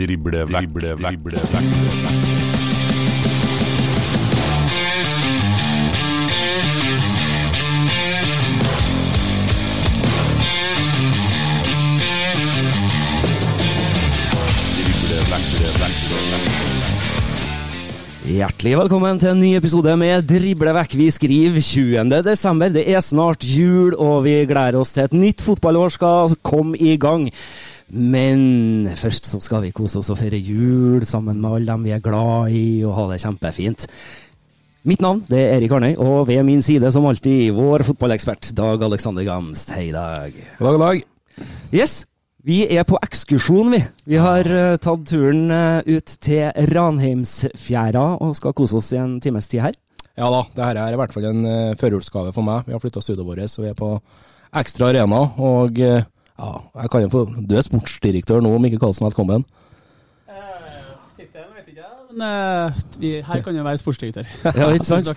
Drible vekk, drible. Hjertelig velkommen til en ny episode med Drible. Vi skriver 20. desember. Det er snart jul, og vi gleder oss til et nytt fotballår skal komme i gang. Men først så skal vi kose oss og feire jul sammen med alle dem vi er glad i, og ha det kjempefint. Mitt navn det er Erik Arnøy, og ved min side som alltid vår fotballekspert Dag Alexander Gamst. Hei, Dag. God dag, dag. Yes, vi er på ekskursjon, vi. Vi har uh, tatt turen uh, ut til Ranheimsfjæra og skal kose oss i en times tid her. Ja da, det her er i hvert fall en uh, førjulsgave for meg. Vi har flytta studioet vårt, så vi er på Ekstra Arena. Og eh, ja, jeg kan jo få Du er sportsdirektør nå, Mikke Karlsen, velkommen. Tittelen vet ikke jeg, men eh, vi, her kan jo være sportsdirektør. Ja, ikke sant?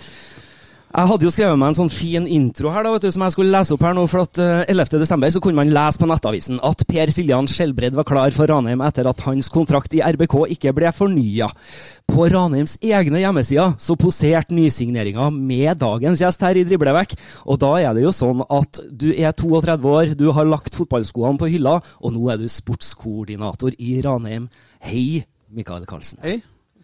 Jeg hadde jo skrevet meg en sånn fin intro her da, vet du, som jeg skulle lese opp her nå. For at eh, 11. desember så kunne man lese på Nettavisen at Per Siljan Skjelbred var klar for Ranheim etter at hans kontrakt i RBK ikke ble fornya. På Ranheims egne hjemmesider så poserte nysigneringa med dagens gjest her i Driblevekk. Og da er det jo sånn at du er 32 år, du har lagt fotballskoene på hylla, og nå er du sportskoordinator i Ranheim. Hei, Mikael Karlsen. Hei.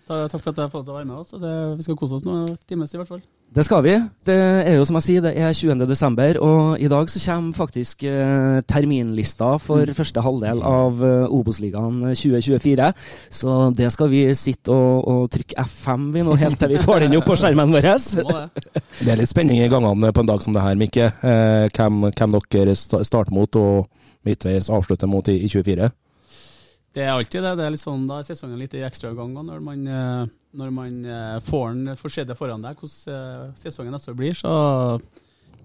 Takk for at jeg fikk å være med oss. vi skal kose oss nå en times i hvert fall. Det skal vi. Det er jo som jeg sier, det er 20. desember, og i dag så kommer faktisk eh, terminlista for første halvdel av eh, Obos-ligaen 2024. Så det skal vi sitte og, og trykke F5 vi nå, helt til vi får den opp på skjermen vår. Det. Det er litt spenning i gangene på en dag som det her, Mikke. Eh, hvem, hvem dere starter mot og midtveis avslutter mot i, i 24? Det er alltid det. Det er litt sånn, Da er sesongen litt i ekstraomganger og når man, eh, når man eh, får den får se foran deg, hvordan eh, sesongen neste år blir. Så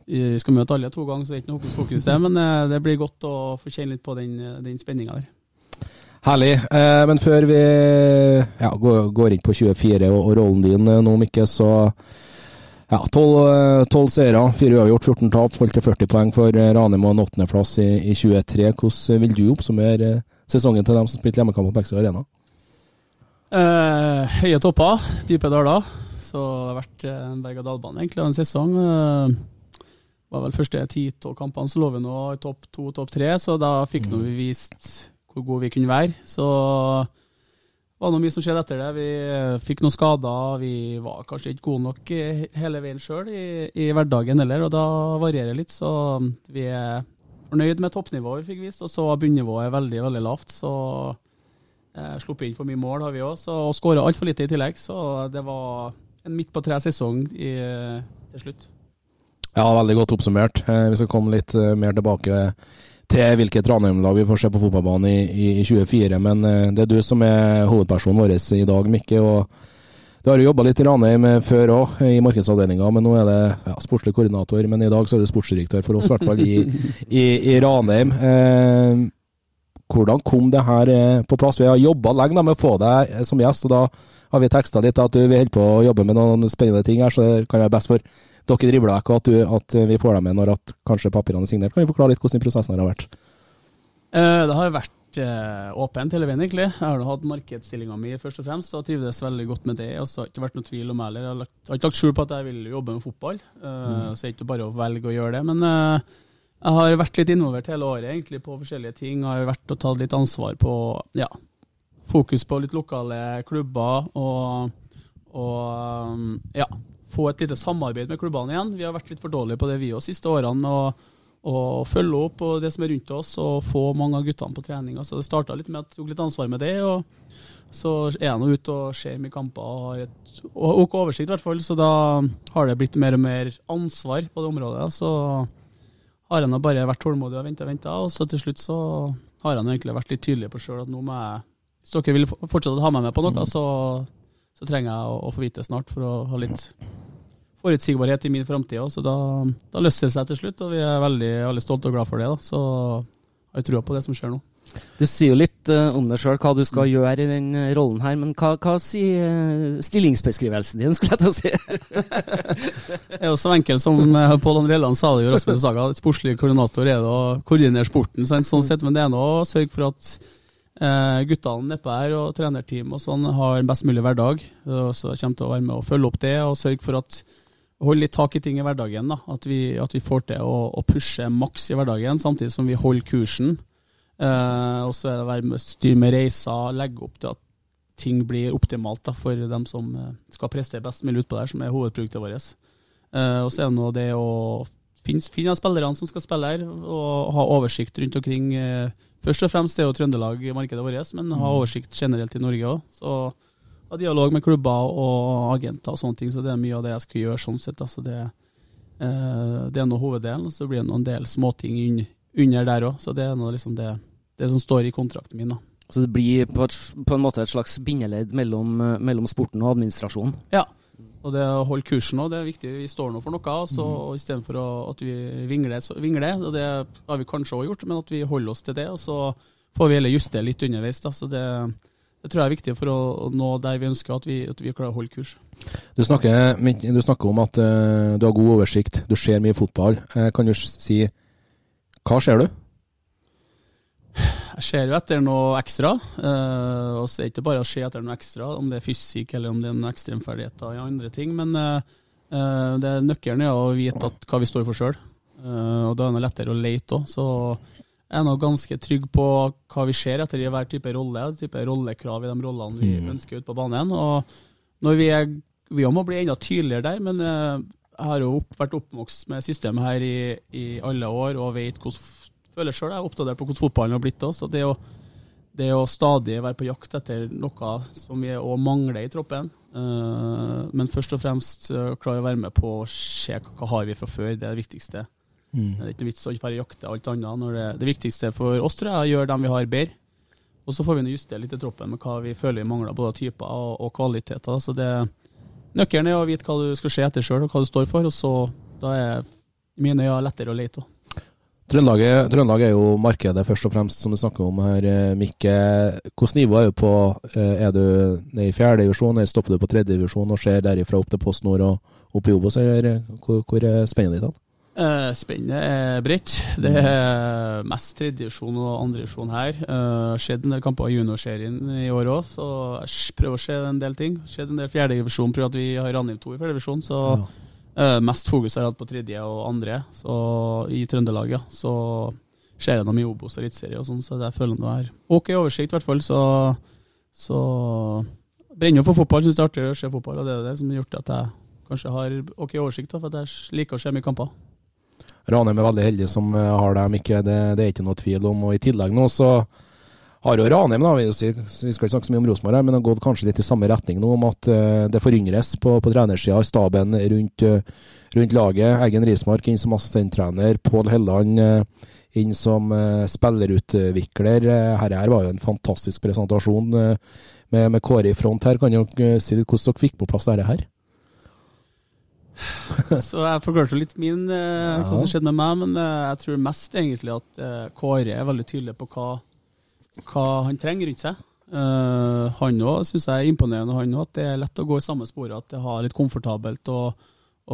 vi skal møte alle to ganger, så det er ikke noe hokus pokus det. Men det blir godt å få kjenne litt på den, den spenninga der. Herlig. Men før vi ja, går, inn på 24 og, rollen din nå, Mikke, så ja, 12, eh, 12 seire, 4 uavgjort, 14 tap, holdt til 40 poeng for Ranheim og en åttendeplass i, i 23. Hvordan vil du oppsummere sesongen til dem som spilte hjemmekamp på Beksøy Arena? Eh, høye topper, dype daler. Så det har vært eh, en berg-og-dal-bane egentlig en sesong. Eh, var vel første ti-tolv kampene så lå vi nå i topp to, topp tre, så da fikk mm. vi vist hvor gode vi kunne være. Så det var noe mye som skjedde etter det. Vi eh, fikk noen skader, vi var kanskje ikke gode nok hele veien sjøl i, i hverdagen heller, og da varierer det litt. Så vi er fornøyd med toppnivået vi fikk vist, og så var bunnivået veldig, veldig lavt. så Eh, sluppet inn for mye mål har vi òg, og skåra altfor lite i tillegg. Så det var en midt på tre-sesong i- til slutt. Ja, veldig godt oppsummert. Eh, vi skal komme litt eh, mer tilbake til hvilket Ranheim-lag vi får se på fotballbanen i, i, i 24, men eh, det er du som er hovedpersonen vår i dag, Mikke. og Du har jo jobba litt i Ranheim eh, før òg, i markedsavdelinga, men nå er det ja, sportslig koordinator. Men i dag så er du sportsdirektør for oss, i hvert fall i, i, i Ranheim. Eh, hvordan kom det her eh, på plass? Vi har jobba lenge med å få deg eh, som gjest, og da har vi teksta litt at du, holder på å jobbe med noen spennende ting her, så det kan være best for dere dribler ikke at, at vi får deg med når at kanskje papirene er signert. Kan vi forklare litt hvordan prosessen har vært? Eh, det har vært eh, åpent hele veien, egentlig. Jeg har hatt markedsstillinga mi først og fremst, og trivdes veldig godt med det. Og så har det ikke vært noe tvil om heller. Jeg har, lagt, har ikke lagt skjul på at jeg vil jobbe med fotball, uh, mm. så det er ikke bare å velge å gjøre det. Men uh, jeg har vært litt involvert hele året egentlig på forskjellige ting. Jeg har vært og tatt litt ansvar på ja, fokus på litt lokale klubber og, og ja, få et lite samarbeid med klubbene igjen. Vi har vært litt for dårlige på det vi òg siste årene. og og følge opp på det som er rundt oss, og få mange av guttene på trening. Så det starta litt med at jeg tok litt ansvar med det. og Så er jeg nå ute og ser mye kamper og har et ok oversikt, i hvert fall. Så da har det blitt mer og mer ansvar på det området. Så har jeg nå bare vært tålmodig og venta og venta, og så til slutt så har jeg nå egentlig vært litt tydelig på sjøl at nå må jeg Hvis dere vil fortsette å ha meg med på noe, mm. så, så trenger jeg å, å få vite det snart for å ha litt forutsigbarhet i min framtid òg, så da, da løser det seg til slutt. Og vi er veldig, veldig stolte og glad for det. Da. Så jeg har trua på det som skjer nå. Du sier jo litt uh, om deg sjøl, hva du skal gjøre i den uh, rollen her. Men hva, hva sier uh, stillingsbeskrivelsen din, skulle jeg til å si? det er jo så enkelt som Pål André Land sa det jo, Rasmus Saga. Sportslig koordinator er det å koordinere sporten, sånn, sett. Men det er nå å sørge for at uh, guttene nedpå her og trenerteam og sånn har en best mulig hverdag. Så kommer til å være med og følge opp det og sørge for at holde litt tak i ting i hverdagen. da, At vi, at vi får til å, å, pushe maks i hverdagen, samtidig som vi holder kursen. Eh, og så er det å være med, styre med reiser, legge opp til at ting blir optimalt da, for dem som eh, skal prestere best mulig utpå der, som er hovedproduktet vårt. Eh, og så er det nå det å finne, finne spillerne som skal spille her, og ha oversikt rundt omkring. Eh, først og fremst det er jo Trøndelag i markedet vårt, men ha mm. oversikt generelt i Norge òg ha dialog med klubber og agenter og sånne ting, så det er mye av det jeg skal gjøre sånn sett. Altså det, eh, det er nå hoveddelen, og så blir det noen del småting under der òg. Så det er liksom det, det, som står i kontrakten min. da. Så det blir på, et, på en måte et slags bindeledd mellom, mellom sporten og administrasjonen? Ja. Og det å holde kursen òg, det er viktig. Vi står nå for noe. Så mm. istedenfor at vi vingler, så vingler, og det har vi kanskje òg gjort, men at vi holder oss til det. Og så får vi heller justere litt underveis. Da. Så det, det tror jeg er viktig for å, nå der vi ønsker at vi, at vi klarer å holde kurs. Du snakker, du snakker om at uh, du har god oversikt, du ser mye fotball. Uh, kan du si hva ser du? Jeg ser jo etter noe ekstra. Uh, og så er det ikke bare å se etter noe ekstra, om det er fysikk eller om det er noen ekstremferdigheter i andre ting. Men det nøkkelen er å vite at, hva vi står for sjøl. og da er det lettere å lete òg. Jeg er nå ganske trygg på hva vi ser etter i hver type rolle. type rollekrav i de rollene vi mm. ønsker ut på banen. Og når vi er Vi må bli enda tydeligere der, men eh, jeg har jo opp, vært oppvokst med systemet her i, i, alle år og vet hvordan føler sjøl jeg er oppdatert på hvordan fotballen har blitt også. Det å, det å stadig være på jakt etter noe som vi òg mangler i troppen. Uh, men først og fremst uh, klare å være med på å se hva har vi fra før. Det er det viktigste. Mm. Det er ikke vits å ikke jakte alt annet. Det, det, viktigste for oss tror jeg er å gjøre dem vi har, bedre. Og så får vi justere litt i troppen med hva vi føler vi mangler, både typer og, og kvaliteter. Så det, Nøkkelen er å vite hva du skal se etter sjøl, og hva du står for. og så Da er mine øyne lettere å lete. Trøndelag, Trøndelag er jo markedet først og fremst, som du snakker om her, eh, Mikke. Hvilket nivå er du på? Eh, er du nede i fjerde divisjon, eller stopper du på tredje divisjon og ser derifra opp til Post Nord og opp i Obos? Hvor, hvor er spennet ditt? Uh, Spennet er bredt. Det er mest tredjevisjon og andrevisjon her. Uh, skjedd en del kamper i juniorserien i år òg, så jeg prøver å se en del ting. Skjedd en del fjerdedivisjon prøv at vi har Ranheim 2 i fjerdedivisjon, så uh, mest fokus har jeg hatt på tredje og andre så, i Trøndelag. Ja. Så ser jeg dem i Obos og Eliteserie og sånn, så jeg føler jeg her. ok oversikt, i hvert fall. Så, så brenner jo for fotball, syns det er artig å se fotball, og det er det som har gjort at jeg kanskje har ok oversikt, da, for jeg liker å se mye kamper. Ranheim er veldig heldig som eh, har dem, ikke, det, det, er ikke noe tvil om. Og I tillegg nå så har jo Ranheim, da, vi, skal ikke snakke så mye om Rosenborg, men det har gått kanskje litt i samme retning nå, om at uh, det foryngres på, på trenersida, staben rundt, uh, rundt, laget. Eggen Rismark inn som assistenttrener, Pål Helland inn som eh, spillerutvikler. Eh, Her, her var jo en fantastisk presentasjon eh, med, med Kåre i front her. Kan dere eh, si litt hvordan dere fikk på plass dette her? Så jeg forklarte litt min, eh, hva som skjedde med meg, men eh, jeg tror mest egentlig at eh, Kåre er veldig tydelig på hva, hva han trenger rundt seg. Eh, han òg syns jeg er imponerende, han også, at det er lett å gå i samme sporet, at det har litt komfortabelt å,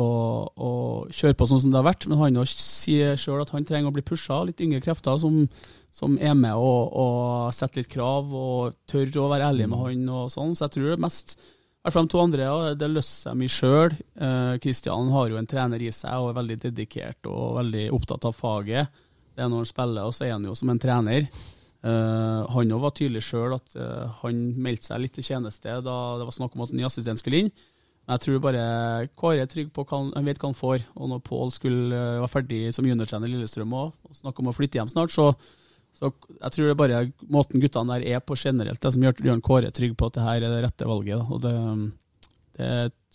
å, å kjøre på sånn som det har vært. Men han også sier sjøl at han trenger å bli pusha litt yngre krefter som, som er med og, og setter litt krav og tør å være ærlig med han og sånn. Så jeg tror det mest hvert fall de to andre, ja, det løser seg mye sjøl. Kristian har jo en trener i seg og er veldig dedikert og veldig opptatt av faget. Det er når han spiller, og så er han jo som en trener. Uh, han òg var tydelig sjøl at uh, han meldte seg litt til tjeneste da det var snakk om at en ny assistent skulle inn. Men jeg tror bare Kåre er trygg på hva han, han vet hva han får. Og når Pål eh, være ferdig som juniortrener i Lillestrøm òg, og snakke om å flytte hjem snart, så så jeg tror det er bare måten guttene der er på generelt, det som gjør, Jørn Kåre trygg på at det her er det rette valget. Da. Og det, det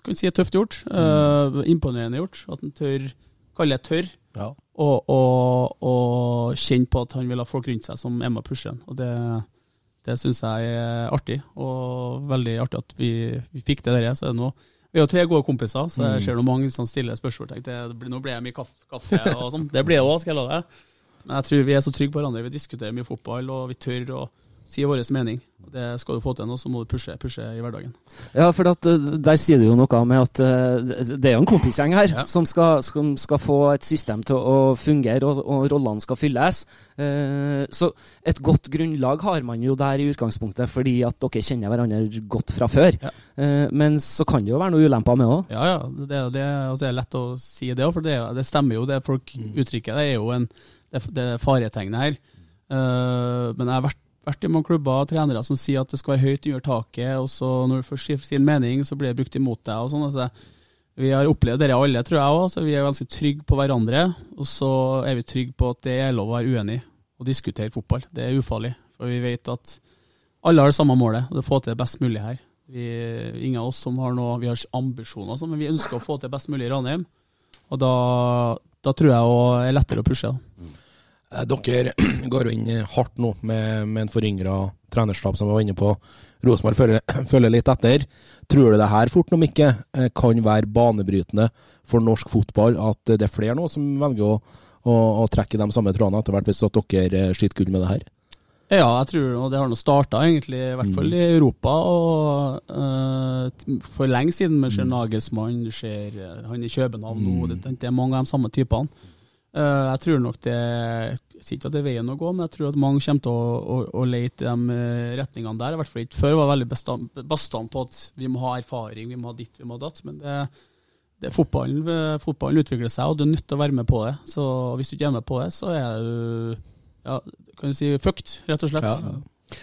kan jeg si er tøft gjort. eh, imponerende gjort. At han tør, kaller det tørr, Ja. og, og, og kjenne på at han vil ha folk rundt seg som er med og pusher ham. Og det, det syns jeg er artig, og veldig artig at vi, vi fikk det der. Så er det nå vi har tre gode kompiser, så jeg ser noe mange som stiller spørsmål. Tenkte, nå blir- det mye kaffe, kaffe og sånn. Det blir det òg, skal jeg love deg. Men jeg tror vi er så trygge på hverandre. Vi diskuterer mye fotball, og vi tør å si vår mening. Det skal du få til nå, så må du pushe, pushe i hverdagen. Ja, for at, eh, der sier du jo noe med at eh, det- er jo en kompisgjeng her som, skal, som skal få et system til å fungere, og, og rollene skal fylles. Eh, så et godt grunnlag har man jo der i utgangspunktet, fordi at dere kjenner hverandre godt fra før. Ja. Eh, men så kan det jo være noen ulemper med òg. Ja, ja. Det, det, det er lett å si det òg, for det, det stemmer jo. Det folk uttrykker, det er jo en, det, det faretegnet her. Uh, men jeg har vært, vært i mange klubber og trenere som sier at det skal være høyt under taket, og så når du får si sin mening, så blir det brukt imot deg. og sånn. Altså, vi har opplevd dette alle, tror jeg òg. Vi er ganske trygge på hverandre. Og så er vi trygge på at det er lov å være uenig og diskutere fotball. Det er ufarlig. For vi vet at alle har det samme målet, det å få til det best mulig her. Vi, ingen av oss som har noe, vi har ambisjoner, sånn, men vi ønsker å få til best mulig i Ranheim. Og da, da tror jeg det er lettere å pushe. Da. Eh, Dere går jo inn hardt nå med, med en foryngra trenerstab, som vi var inne på. Rosenborg følger, følger litt etter. Tror du det her fort om ikke eh, kan være banebrytende for norsk fotball? At det er flere nå som velger å, å, å trekke de samme trådene etter hvert, hvis at dere eh, skyter gull med det her? Ja, jeg tror det har nå starta, egentlig, i hvert fall i Europa. og uh, For lenge siden. Vi ser Nagelsmann, du ser eh, han i København nå. Det, det er mange av de samme typene. Uh, jeg tror nok det Jeg sier ikke at det er veien å gå, men jeg tror at mange kommer til å, å, å lete i de retningene der. I hvert fall ikke før var veldig bastant, på at vi må ha erfaring, vi må ha ditt, vi må ha datt. Men det, det fotballen, fotballen utvikler seg, og du er nødt til å være med på det. Så hvis du ikke er med på det, så er du ja, kan du si fucked, rett og slett.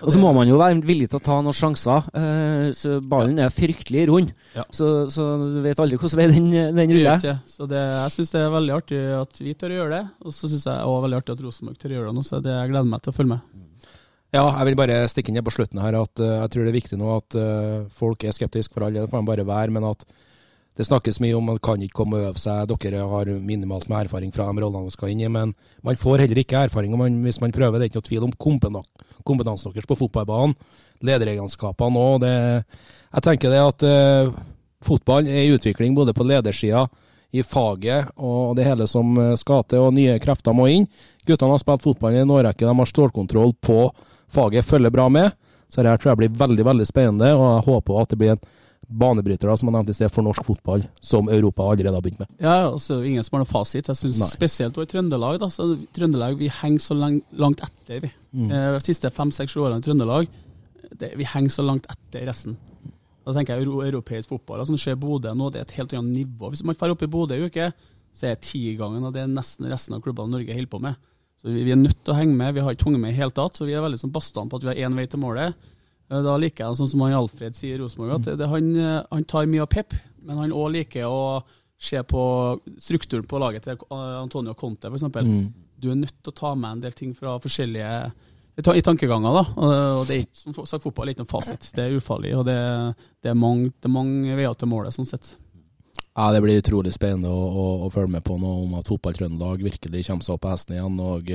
Og så må man jo være villig til å ta noen sjanser. Eh, så ballen er fryktelig rund, Ja. så, så du vet aldri hvordan vei den, den ruller. Så det, jeg syns det er veldig artig at vi tør å gjøre det, og så syns jeg også veldig artig at Rosenborg tør å gjøre det nå. Så det jeg gleder meg til å følge med. Ja, jeg vil bare stikke inn på slutten her at eh, jeg tror det er viktig nå at eh, folk er skeptiske for alle, det får de bare være, men at det snakkes mye om man kan ikke komme og øve seg, dere har minimalt med erfaring fra de rollene man skal inn i, men man får heller ikke erfaring man, hvis man prøver. Det er ikke noe tvil om kompetansen deres på fotballbanen, lederegenskapene òg. Jeg tenker det at uh, fotball er i utvikling både på ledersida, i faget og det hele som eh, skal til, og nye krefter må inn. Guttene har spilt fotball i en årrekke, de har stålkontroll på faget, følger bra med. Så det her tror jeg blir veldig veldig spennende, og jeg håper at det blir en banebryter da, som jeg nevnte i sted, for norsk fotball, som Europa allerede har begynt med. Ja, og så det ingen som har noe fasit. Jeg synes Spesielt i Trøndelag. Da, så Trøndelag vi henger så lang, langt etter. vi. Eh, De siste fem-seks årene i Trøndelag det, vi henger så langt etter resten. Da tenker jeg euro, europeisk fotball. Altså, ser Bodø nå, det er et helt annet nivå. Hvis man drar opp i Bodø i uke, så er det tigangen av det nesten resten av klubbene Norge holder på med. Så vi, vi er nødt til å henge med. Vi har ikke hunget med i det hele tatt, så vi er veldig sånn bastant på at vi har én vei til målet. Eh, Da liker jeg sånn som han Alfred sier i Rosenborg, at det, han, eh, han tar mye av pep, men han òg liker å se på strukturen på laget til eh, Antonio Conte, f.eks. Mm. Du er nødt til å ta med en del ting fra forskjellige i tankeganger. da, og det er ikke, som sagt, Fotball er ikke noen fasit. Det er ufarlig, og det, det, er mange, det er mange veier til målet. sånn sett. Ja, Det blir utrolig spennende å, å, å følge med på nå om at Fotball-Trøndelag virkelig kommer seg opp på hesten igjen. og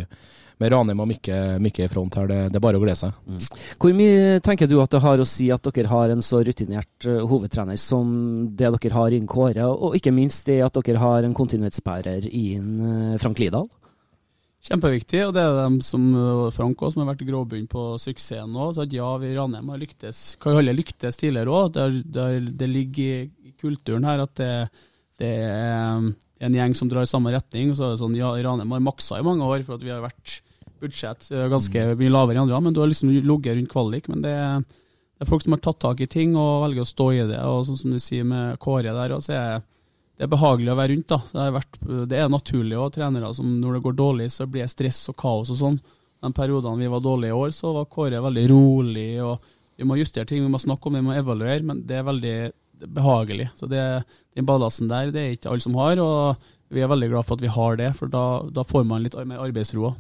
Med Ranheim og Mikke, i front her, det, det er bare å glede seg. Mm. Hvor mye tenker du at det har å si at dere har en så rutinert uh, hovedtrener som det dere har innen Kåre, og ikke minst det at dere har en kontinuitetsbærer innen uh, Frank Lidahl? Kjempeviktig, og det er dem som uh, Frank også, som har vært grovbunn på suksessen nå. Så at ja, vi i Ranheim har lyktes, kan alle lyktes tidligere òg. Det, det, ligger i kulturen her at det, det, er en gjeng som drar i samme retning. så er det sånn, ja, Ranheim har maksa i mange år for at vi har vært budsjett ganske mm. mye lavere enn andre, men du har liksom ligget rundt kvalik. Men det, det, er folk som har tatt tak i ting og velger å stå i det. og sånn som du sier med Kåre der, så er det er behagelig å være rundt. da. Det, vært, det er naturlig å trenere som når det går dårlig, så blir det stress og kaos og sånn. De periodene vi var dårlige i år, så var Kåre veldig rolig. og Vi må justere ting, vi må snakke om vi må evaluere, men det er veldig behagelig. Så det, Den ballasten der det er ikke alle som har, og vi er veldig glad for at vi har det, for da, da får man litt mer arbeidsro.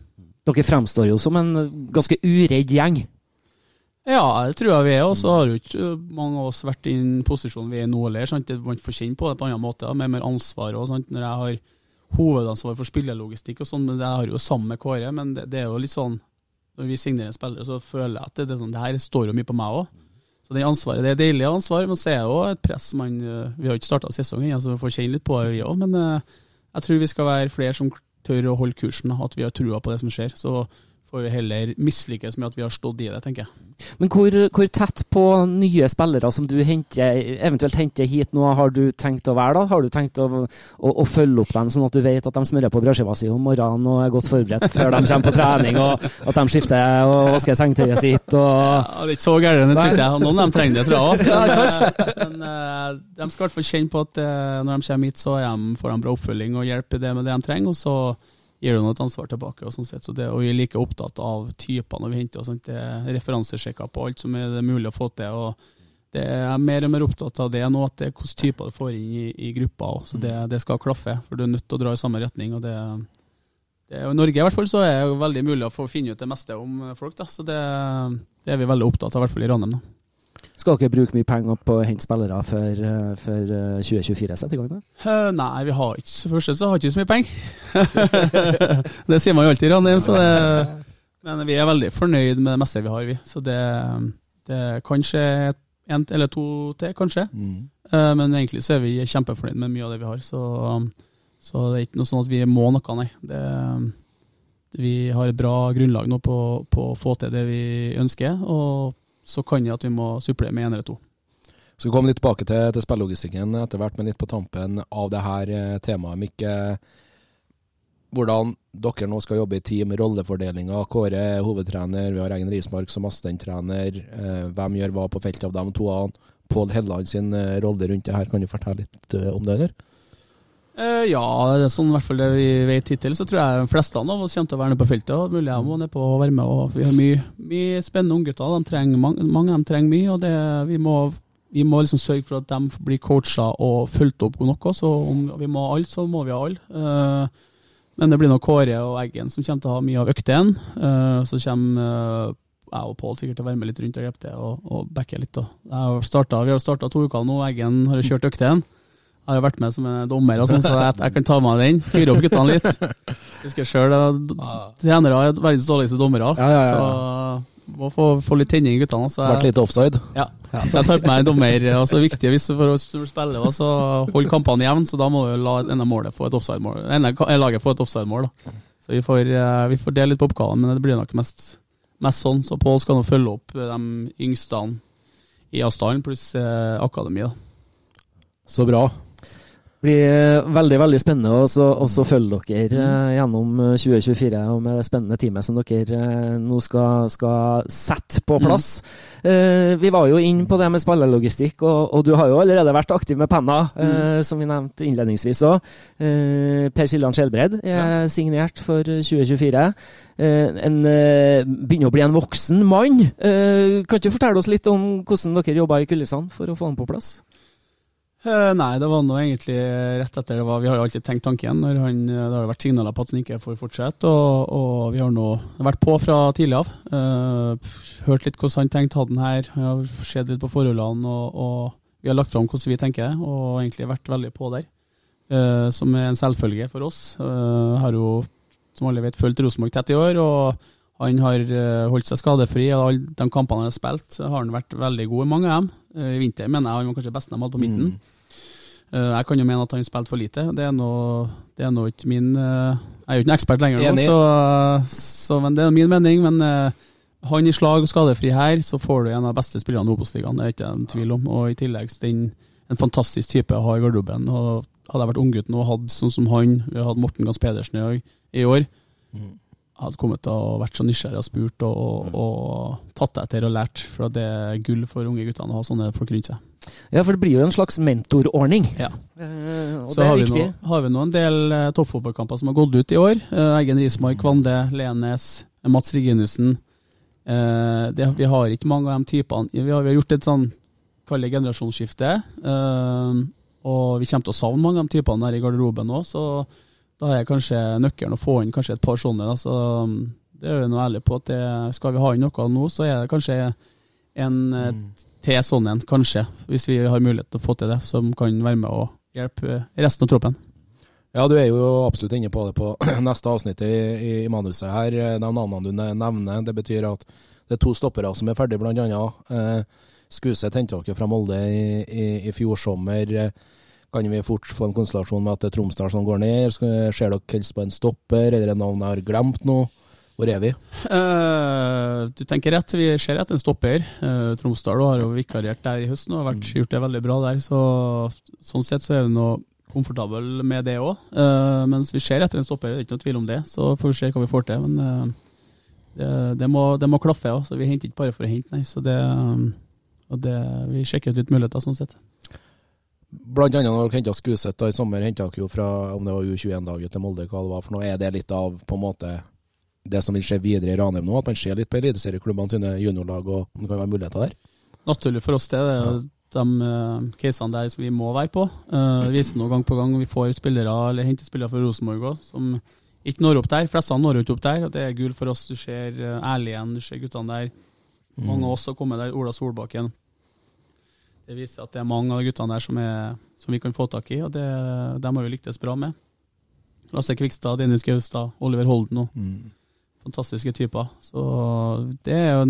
Dere fremstår jo som en ganske uredd gjeng. Ja, det tror jeg vi er. Og så har jo ikke mange av oss vært i den posisjonen vi er i nå heller. Man får kjenne på det på en annen måte, med mer ansvar. og sånt. Når jeg har hovedansvar for spillerlogistikk og sånn, men det har jo sammen med Kåre. Men det, det, er jo litt sånn når vi signerer spillere, så føler jeg at det, det, sånn, det her står jo mye på meg òg. Så det ansvaret, det er deilig ansvar, men så er det jo et press. Man, vi har jo ikke starta sesongen, så vi får kjenne litt på det, vi òg. Men eh, jeg tror vi skal være flere som tør å holde kursen, at vi har trua på det som skjer. Så får vi heller mislykkes med at vi har stått i det, tenker jeg. Men hvor, hvor, tett på nye spillere som du henter, eventuelt henter hit nå, har du tenkt å være da? Har du tenkt å, å, å følge opp dem, sånn at du vet at de smører på brødskiva si om morgenen og er godt forberedt før de kommer på trening, og at de skifter og vasker sengetøyet sitt? Og... Ja, det er ikke så gærent, tror jeg. Noen av dem trenger det, tror jeg òg. Men uh, de skal i hvert fall kjenne på at uh, når de kommer hit, så får de bra oppfølging og hjelp i det med det de trenger. og så gir du noe ansvar tilbake. og sånn sett. Så det, og Vi er like opptatt av typer når vi henter. og sånt, det er Referansesjekker på alt som er det mulig å få til. og det er mer og mer opptatt av det nå, at det er hvilke typer du får inn i, i gruppa. Også. Så det, det, skal klaffe, for du er nødt til å dra i samme retning. og det, det I Norge i hvert fall så er det veldig mulig å få finne ut det meste om folk. da, så Det, det er vi veldig opptatt av, i hvert fall i Ranheim. da. Skal dere bruke mye penger på å hente spillere før, eh, før 2024 eh, setter i gang? da? Uh, nei, vi har ikke, for første så har ikke så mye penger. det sier man jo alltid i Ranheim, så det, men vi er veldig fornøyd med det meste vi har. vi. Så det, det kanskje en eller to til, kanskje. Mm. Uh, men egentlig så er vi kjempefornøyd med mye av det vi har. Så, så det er ikke noe sånn at vi må noe, nei. Det, vi har et bra grunnlag nå på, på å få til det vi ønsker. og så kan det at vi må supplere med én eller to. Skal komme litt tilbake til, til spillelogistikken etter hvert, men litt på tampen av det her eh, temaet. Mikke, hvordan dere nå skal jobbe i team, rollefordelinga. Kåre er hovedtrener, vi har egen Rismark som assistenttrener. Eh, hvem gjør hva på feltet av dem to? Pål Helland sin eh, rolle rundt det her, kan du fortelle litt om det? eller? Uh, ja, det sånn i hvert fall det vi vet hittil. Så tror jeg de fleste av oss kommer til å være nede på feltet. og Mulig jeg må ned på å være med. og Vi har mye, mye spennende unggutter. Mange, mange av dem trenger mye. og det, vi må, vi må liksom sørge for at de blir coacha og fulgt opp nok. Så om vi må ha alt, så må vi ha alle. Uh, men det blir nok Kåre og Eggen som kommer til å ha mye av øktene. Uh, så kommer jeg og Pål sikkert til å være med litt rundt og hjelpe til og, og backe litt. Da. Startet, vi har starta to uker nå. Eggen har kjørt øktene. Jeg har jo vært med som en dommer, og sånn, så jeg, jeg, kan ta med den. Fyre opp guttene litt. Jeg husker sjøl trenere er verdens dårligste dommere, ja, ja, så må få, få litt tenning i guttene. Så jeg, Vært litt offside? Ja. Så jeg tar på meg en dommer. og så er det viktig hvis for å spille, så holde kampene jevn, så da må vi la ene målet få et offside-mål. Laget få et offside-mål. Så vi får, eh, vi får dele litt på oppgavene, men det blir nok mest, mest sånn. Så Pål skal nå følge opp de yngste i avstanden, pluss eh, akademi. Så bra blir veldig veldig spennende å følge dere uh, gjennom 2024 eh, og med det spennende teamet som dere nå skal, skal, sette på plass. Mm. Vi var jo inn på det med spillerlogistikk, og, og, du har jo allerede vært aktiv med penna, mm. som vi nevnte innledningsvis òg. per Siljan Skjelbred er ja. signert for 2024. en begynner å bli en voksen mann. kan du fortelle oss litt om hvordan dere jobba i kulissene for å få han på plass? Uh, nei, det var nå egentlig rett etter det var Vi har jo alltid tenkt tanken. når han, Det har jo vært signaler på at han ikke får fortsette, og, og vi har nå vært på fra tidlig av. Uh, hørt litt hvordan han tenkte hadde den her. Jeg har sett litt på forholdene og, og vi har lagt fram hvordan vi tenker, og egentlig vært veldig på der. Uh, som er en selvfølge for oss. Uh, har jo, som alle vet, fulgt Rosenborg tett i år. og han har eh, holdt seg skadefri, og alle de kampene han har spilt, har han vært veldig god i mange av dem. Eh, I vinter mener jeg han var kanskje best de hadde på midten. Eh, Jeg kan jo mene at han spilte for lite. Det er nå er ikke min eh, Jeg er jo ikke en ekspert lenger nå, så, så, men det er min mening. Men eh, han i slag og skadefri her, så får du en av de beste spillerne i Obos-ligaen. Det er ikke en tvil om. Og i tillegg den, en fantastisk type å ha i garderoben. Og hadde jeg vært unggutt nå og hatt sånn som han, vi har hatt Morten Gans Pedersen i, år, jeg hadde kommet til å vært så nysgjerrig og spurt og, og tatt etter og lært. For at det er gull for unge guttene å ha sånne folk rundt seg. Ja, for det blir jo en slags mentorordning. Ja. Eh, og Så det er har vi, nå, har vi nå en del eh, toppfotballkamper som har gått ut i år. Eh, Eggen Rismark, Kvande, Lenes, Mats Reginussen. Eh, det, vi har ikke mange av de typene. Vi har, vi har gjort et sånn kall det generasjonsskifte. Eh, og vi kommer til å savne mange av de typene der i garderoben òg, så da er kanskje nøkkelen å få inn kanskje et par sånne. Da, så um, det er vi nå ærlig på at det, skal vi ha inn noe nå, så er det kanskje en mm. til sånn en, kanskje. Hvis vi har mulighet til å få til det, som kan være med å hjelpe resten av troppen. Ja, du er jo absolutt inne på det på neste avsnitt i, i, manuset her. De navnene du nevner, det betyr at det er to stoppere som er ferdige, annet. Eh, Skuse hentet dere fra Molde i, i, i fjor sommer. Eh, Kan vi fort få en konstellasjon med at det er Tromsdal som går ned? Ser dere helst på en stopper, eller et navn jeg har glemt nå? Hvor er vi? Uh, du tenker rett, vi ser etter en stopper. Uh, Tromsdal har jo vikariert der i høsten og har vært, gjort det veldig bra der. Så, sånn sett så er vi nå komfortable med det òg. mens vi ser etter en stopper, det er ikke noe tvil om det. Så får vi se hva vi får til. Men eh, det, det, må, det må klaffe òg, så vi henter ikke bare for å hente, nei. Så det, eh, og det, vi sjekker ut litt muligheter sånn sett. Blant annet når dere henta Skuseth i sommer, henta dere jo fra om det var U21-laget til Molde, hva det var for noe. Er det litt av på en måte det som vil skje videre i Ranheim nå? At man ser litt på eliteserieklubbene sine juniorlag, og det kan være muligheter der? naturlig for oss det. Det jo de uh, casene der som vi må være på. Uh, viser noe gang på gang. Vi får spillere, eller henter spillere fra Rosenborg òg, som ikke når opp der. Fleste når ikke opp der, og det er gull for oss. Du ser uh, Erlien, du ser guttene der. Mange av oss har kommet der. Ola Solbakken. Det viser at det er mange av guttene der som, er, som vi kan få tak i, og det, dem har vi lyktes bra med. Lasse Kvikstad, Dennis Gaustad, Oliver Holden òg. Fantastiske typer. Så det er jo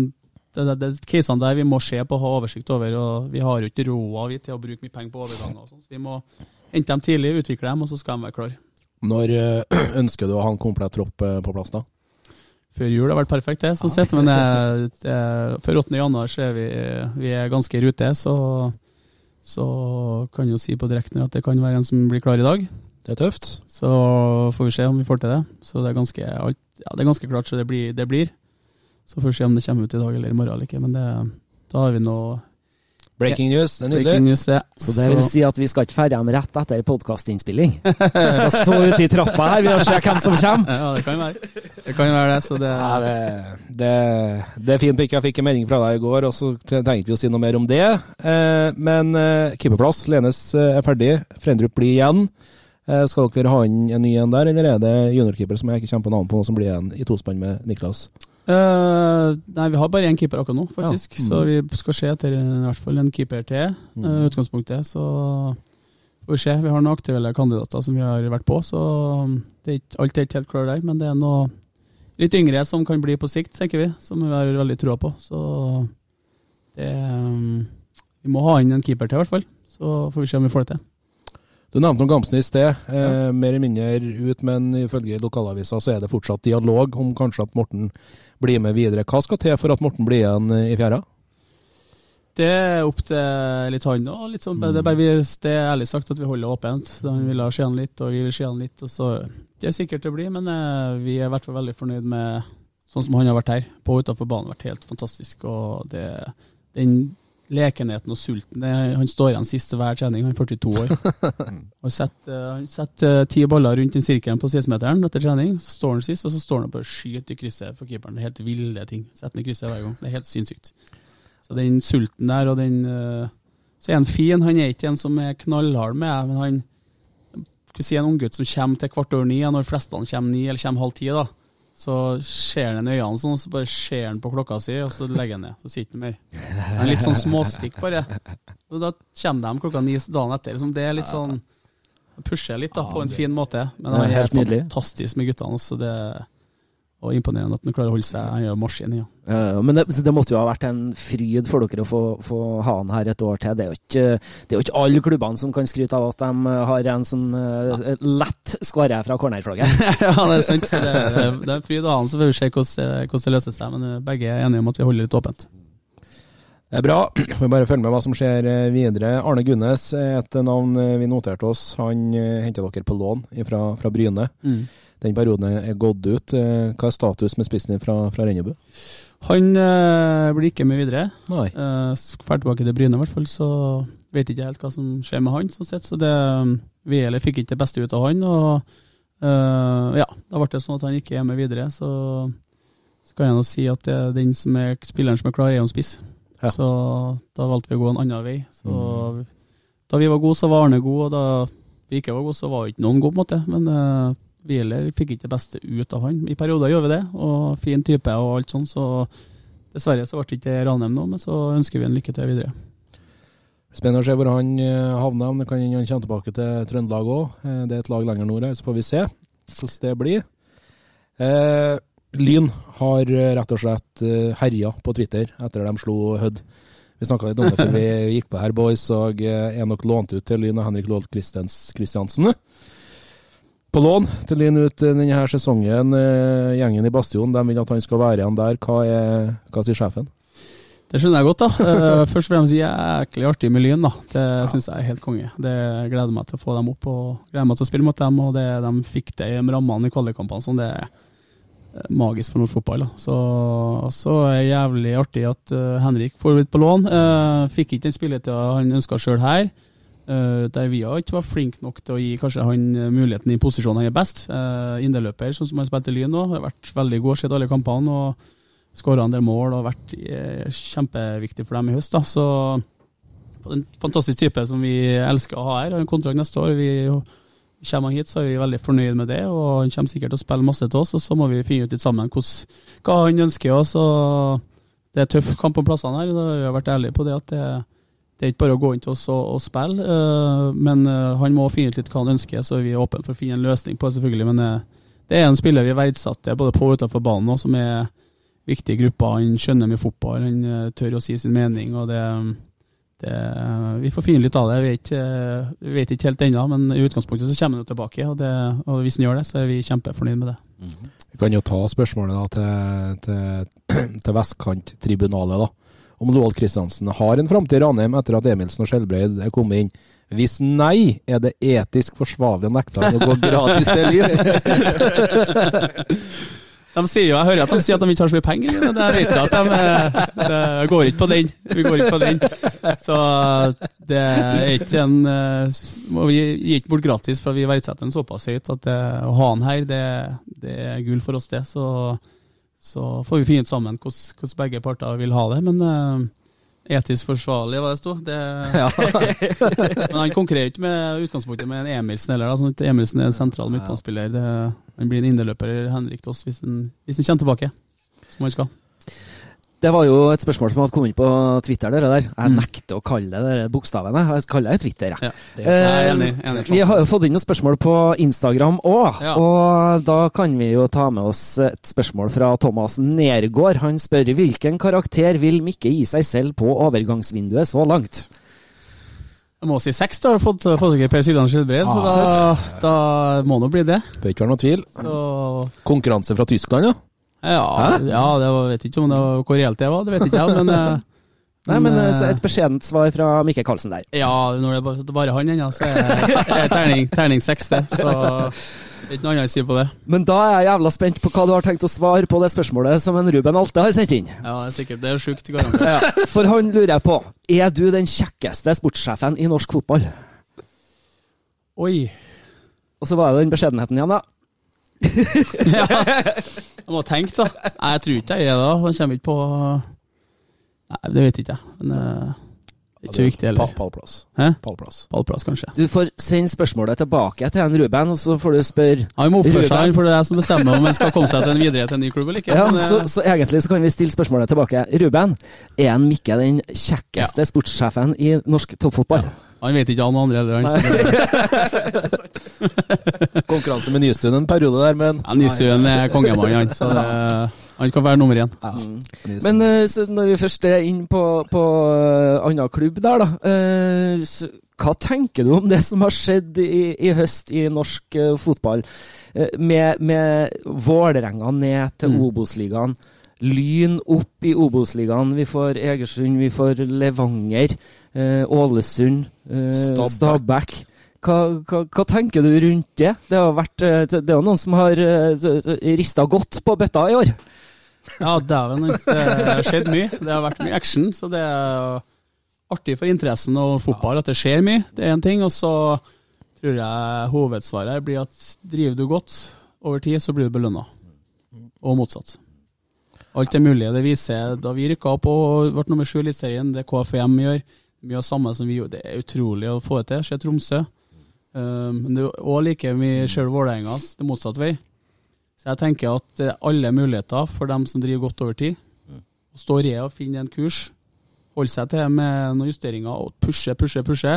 det, det, det casene der vi må se på og ha oversikt over. og Vi har jo ikke råd til å bruke mye penger på overganger. og sånt, så Vi må hente dem tidlig, utvikle dem, og så skal de være klare. Når eh, ønsker du å ha en komplett tropp eh, på plass da? Før jul har vært perfekt, det, sånn sett. Men det, det, før 8. januar så er vi, vi er ganske i rute. Så, så kan jo si på direkten at det kan være en som blir klar i dag. Det er tøft. Så får vi se om vi får til det. Så det er ganske, alt, ja, det er ganske klart så det blir, det blir. Så får vi se om det kommer ut i dag eller i morgen eller ikke. Men det, da har vi noe Breaking news, det er breaking news. ja. Så det vil si at vi skal ikke ferde dem rett etter podkastinnspilling. La oss stå ute i trappa her vi og se hvem som kommer. Ja, det kan være. Det kan være det. Så det, Ja, det, det, det er fint at jeg fikk en melding fra deg i går, og så tenkte vi å si noe mer om det. Eh, men eh, keeperplass, Lenes eh, er ferdig. Frendrup blir igjen. Eh, skal dere ha inn en ny en der, eller er det juniorkeeper som jeg ikke kommer på navn på, som blir igjen i tospann med Niklas? Eh, nei, vi har bare én keeper akkurat nå, faktisk. Ja. Mm. Så vi skal se etter i hvert fall en keeper til. Mm. eh, utgangspunktet. Så får vi se. Vi har noen aktuelle kandidater som vi har vært på, så det er ikke, alt er ikke helt klart der. Men det er noe litt yngre som kan bli på sikt, tenker vi. Som vi har veldig troa på. Så det um, Vi må ha inn en keeper til, i hvert fall. Så får vi se om vi får det til. Du nevnte noe Gamsen i sted, eh, mer eller mindre ut, men ifølge lokalavisa så er det fortsatt dialog om kanskje at Morten blir med videre. Hva skal til for at Morten blir igjen i fjæra? Det er opp til litt han òg. Sånn, mm. det er bare vi, det er ærlig sagt at vi holder åpent. Han vil se han litt, og vi vil se han litt. og så Det er sikkert det blir, men eh, vi er i hvert fall veldig fornøyd med sånn som han har vært her. På og utenfor banen har vært helt fantastisk. og det, Den lekenheten og sulten Han står igjen sist hver trening, han er 42 år. Han setter, eh, han setter ti baller rundt den sirkelen på 16-meteren etter trening. Så står han sist, og så står han og bare skyter i krysset for keeperen. Det er helt ville ting. Setter han i krysset hver gang. Det er helt sinnssykt. Så den sulten der, og den eh, Så er han fin. Han er ikke en som er knallhard med, men han skal si en unggutt som kommer til kvart over ni, når flestene kommer ni eller kommer halv ti, da, Så ser han i øynene sånn, så bare ser han på klokka si, og så legger han ned. Så sier han ikke mer. Er litt sånn småstikk, bare. Og da kommer de klokka ni dagen etter. Liksom det er litt sånn Pusher litt da, på en fin måte. Men han er helt nydelig. fantastisk med guttene. Så det og imponerende at han klarer å holde seg. Han gjør maskin, ja. Eh, Men det, så det måtte jo ha vært en fryd for dere å få, få ha han her et år til. Det er, jo ikke, det er jo ikke alle klubbene som kan skryte av at de har en som eh, lett skårer fra cornerflagget. ja, det er sant. Så det, det er en fryd å ha han, så får vi se hvordan, hvordan det løser seg. Men eh, begge er enige om at vi holder litt åpent. Det er bra. Får vi bare følge med hva som skjer eh, videre. Arne Gunnes er et navn eh, vi noterte oss. Han henter dere på lån fra, fra Bryne. Den perioden er gått ut. Eh, Hva er status med spissen din fra, fra Rennebu? Han eh, blir ikke med videre. Nei. Eh, Drar tilbake til Bryne, i hvert fall. Så vet ikke helt hva som skjer med han. sånn sett, Så det, vi heller fikk ikke det beste ut av han. Og eh, ja, da ble det sånn at han ikke er med videre. Så, kan jeg nå si at det er den som er spilleren som er klar, er en spiss. Ja. Så da valgte vi å gå en annen vei. Så da vi var gode, så var Arne god, og da vi ikke var gode, så var ikke noen god, på en måte. Men eh, vi heller fikk ikke det beste ut av han. I perioder gjør vi det, og fin type og alt sånn, så dessverre så ble det ikke Ranheim nå, men så ønsker vi en lykke til videre. Spennende å se hvor han eh, havner. men Det kan han kommer tilbake til Trøndelag òg. Det er et lag lenger nord her, så får vi se hvordan det blir. Eh, Lyn har eh, rett og slett eh, herja på Twitter etter de slo Hødd. Vi snakka litt om det før vi gikk på her, boys, og eh, er nok lånt ut til Lyn og Henrik Loholt Christens- Christiansen. På lån til Lyn ut denne her sesongen. Eh, Gjengen i Bastion de vil at han skal være igjen der. Hva, er, hva sier sjefen? Det skjønner jeg godt, da. Eh, Først og fremst jæklig artig med Lyn, da. Det syns jeg er helt konge. Det gleder meg til å få dem opp og gleder meg til å spille mot dem. Og det de fikk det i rammene i kvalikkampene, sånn, det er eh, magisk for norsk fotball. Da. Så, så er det jævlig artig at Henrik får litt på lån. Fikk ikke den spilletida han ønska sjøl her. Eh, der vi har ikke vært flinke nok til å gi kanskje han eh, muligheten i posisjonen han er best. Uh, Inderløper, sånn som han spilte Lyn nå, har vært veldig god, sett alle kampene. og skåra en del mål og vært eh, kjempeviktig for dem i høst. Da. Så en fantastisk type som vi elsker å ha her. Har en kontrakt neste år. Vi Kommer han hit, så er vi veldig fornøyd med det, og han kommer sikkert til å spille masse til oss. Og så må vi finne ut litt sammen hva han ønsker oss. og Det er tøff kamp på plassene her. Da har vært ærlige på det at det, det er ikke bare å gå inn til oss og, og spille, Uh, men uh, han må finne ut litt hva han ønsker, så vi er åpne for å finne en løsning på det, selvfølgelig. Men uh, det er en spiller vi verdsetter både på og utenfor banen, og som er viktig i gruppa. Han skjønner mye fotball, han tør å si sin mening. og det, det Vi får finne litt av det. Vi vet, vi vet ikke helt ennå, men i utgangspunktet så kommer han jo tilbake. Og, det, og hvis han gjør det, så er vi kjempefornøyd med det. Vi kan jo ta spørsmålet da til, til, til Vestkanttribunalet, da. Om Loholt Christiansen har en framtid i Ranheim etter at Emilsen og Skjelbreid er kommet inn. Hvis nei, er det etisk forsvarlig å nekte han å gå gratis til Lyn? De sier jo, Jeg hører at de sier at de ikke har så mye penger, men det vet jeg at de de, går ikke på den. Vi går ikke på den. Så det er ikke en eh, Vi gir ikke bort gratis, for vi verdsetter den såpass høyt at det, å ha han her, det, det er gull for oss, det. Så, så får vi finne ut sammen hvordan, begge parter vil ha det. Men uh, etisk forsvarlig, hva det sto. Det, men han konkurrerer ikke med utgangspunktet med en Emilsen heller. Da, sånn at Emilsen er en sentral midtbanespiller. Han blir en innerløper Henrik til oss hvis han, hvis han kommer tilbake, som han skal. Det var jo et spørsmål som hadde kommet inn på Twitter. Dere der. Jeg Mm. nekter å kalle det de bokstavene. Jeg kaller det Twitter. Jeg. Ja. det er enig. enig. Vi har jo fått inn noen spørsmål på Instagram òg, Ja. og da kan vi jo ta med oss et spørsmål fra Thomas Nergård. Han spør hvilken karakter vil Mikke gi seg selv på overgangsvinduet så langt? Jeg må si seks, da. Har fått, fått ikke Per Siljan Skjelbred, så Ah, da, da må det bli det. Bør ikke være noe tvil. Så Konkurranse fra Tyskland, ja. Ja, ja, det var, vet ikke om det var hvor reelt det var, det vet ikke jeg, men eh, Nei, men eh, eh, så Et beskjedent svar fra Mikke Karlsen der. Ja, når det bare, det bare han ennå, så er det terning, terning det. Så det er ikke noe annet å si på det. Men da er jeg jævla spent på hva du har tenkt å svare på det spørsmålet som en Ruben Alte har sendt inn. Ja, det er sikkert. Det er sjukt, garantert. Ja, for han lurer jeg på, er du den kjekkeste sportssjefen i norsk fotball? Oi. Og så var det den beskjedenheten igjen, da. Ja. Jeg må tenke, da. Nei, jeg tror ikke jeg er det. da. Han kommer ikke på Nei, det vet ikke jeg. Men eh, Ikke viktig heller. Pallplass. Pallplass. Pallplass. Kanskje. Du får sende spørsmålet tilbake til en Ruben, og så får du spørre Han må oppføre Ruben. seg, for det er jeg som bestemmer om han skal komme seg til en videre til en ny klubb eller ikke. Ja, Så det- så, så egentlig så kan vi stille spørsmålet tilbake. Ruben, er en Mikke den kjekkeste sportssjefen i norsk toppfotball? Han vet ikke han andre heller. Han, Konkurranse med Nystuen en periode der, men ja, Nystuen er kongemann, han. Så det, han kan være nummer én. Ja. Men eh, så når vi først er inn på, på eh, annen klubb der, da. eh, så, hva tenker du om det som har skjedd i, i høst i norsk fotball? Med med Vålerenga ned til Mm. Obos-ligaen. Lyn opp i Obos-ligaen. Vi får Egersund, vi får Levanger, Ålesund, eh, Stabæk. Hva, hva, hva tenker du rundt det? Det har vært, eh, det er jo noen som har rista godt på bøtta i år. Ja, dæven. Det har skjedd mye. Det har vært mye action, så det er artig for interessen og fotball at det skjer mye. Det er én ting. Og så tror jeg hovedsvaret her blir at driver du godt over tid, så blir du belønna. Og motsatt. Alt er mulig. Det viser da vi rykka opp og ble nummer sju i Eliteserien, det KFM gjør, mye av samme som vi gjorde. Det er utrolig å få det til. Se Tromsø. Um, Men det er òg like mye sjøl Vålerenga, det motsatte motsatt vei. Så jeg tenker at det er alle muligheter for dem som driver godt over tid. Å stå i og finne en kurs, holde seg til med noen justeringer og pushe, pushe, pushe,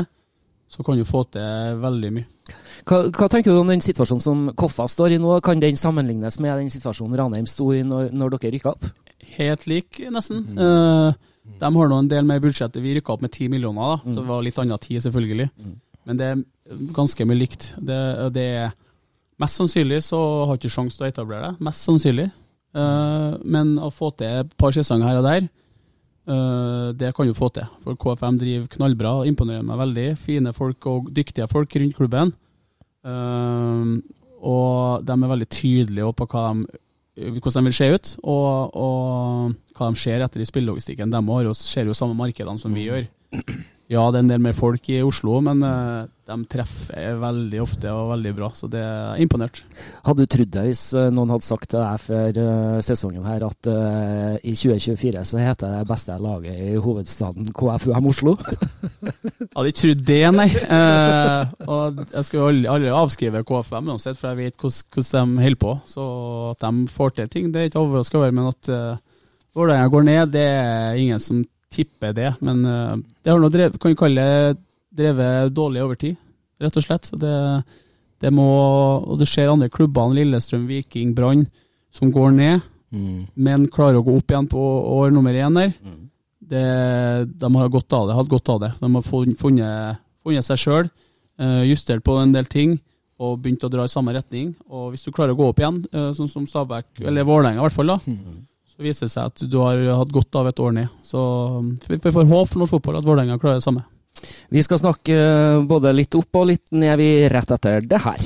så kan du få til veldig mye. Hva, hva tenker du om den situasjonen som Koffa står i nå? Kan den sammenlignes med den situasjonen Ranheim sto i når, når dere rykka opp? Helt lik, nesten. Eh, de har nå en del mer budsjett. Vi rykka opp med ti millioner, da, så det var litt annet tid, selvfølgelig. Men det er ganske mye likt. Det, det er Mest sannsynlig så har ikke sjanse til å etablere det. Mest sannsynlig. Uh, men å få til et par sesonger her og der, uh, det kan du få til. For KFM driver knallbra, imponerer meg veldig. Fine folk og dyktige folk rundt klubben. Uh, og de er veldig tydelige på hva de, hvordan de vil se ut, og, og hva de ser etter i spillelogistikken. De ser jo samme markedene som vi gjør. Ja, det er en del mer folk i Oslo, men uh, de treffer veldig ofte og veldig bra, så det er imponert. Hadde du trodd det hvis eh, noen hadde sagt til deg før eh, sesongen her at uh, i 2024 så heter det beste laget i hovedstaden KFUM Oslo? Hadde ikke trodd det, nei. Uh, og jeg skal jo aldri, aldri avskrive KFUM uansett, for jeg vet hvordan, hvordan de holder på. Så at de får til ting, det er ikke overraskende over. Men at uh, Vålerenga går ned, det er ingen som tipper det. Men eh, det har nå drevet, kan vi kalle det drevet dårlig over tid, rett og slett. Det, det må, og det ser andre klubbene, Lillestrøm, Viking, Brann, som går ned, men klarer å gå opp igjen på år nummer én der. Det, de har godt av det, hatt godt av det. De har funnet, funnet seg sjøl, justert på en del ting og begynt å dra i samme retning. Og hvis du klarer å gå opp igjen, eh, sånn som Stabæk, eller Vålerenga i hvert fall, da, så viser det seg at du har hatt godt av et år ned. Så um, vi får håpe for norsk fotball at Vålerenga klarer det samme. Vi skal snakke eh, både litt opp og litt ned vi rett etter det her.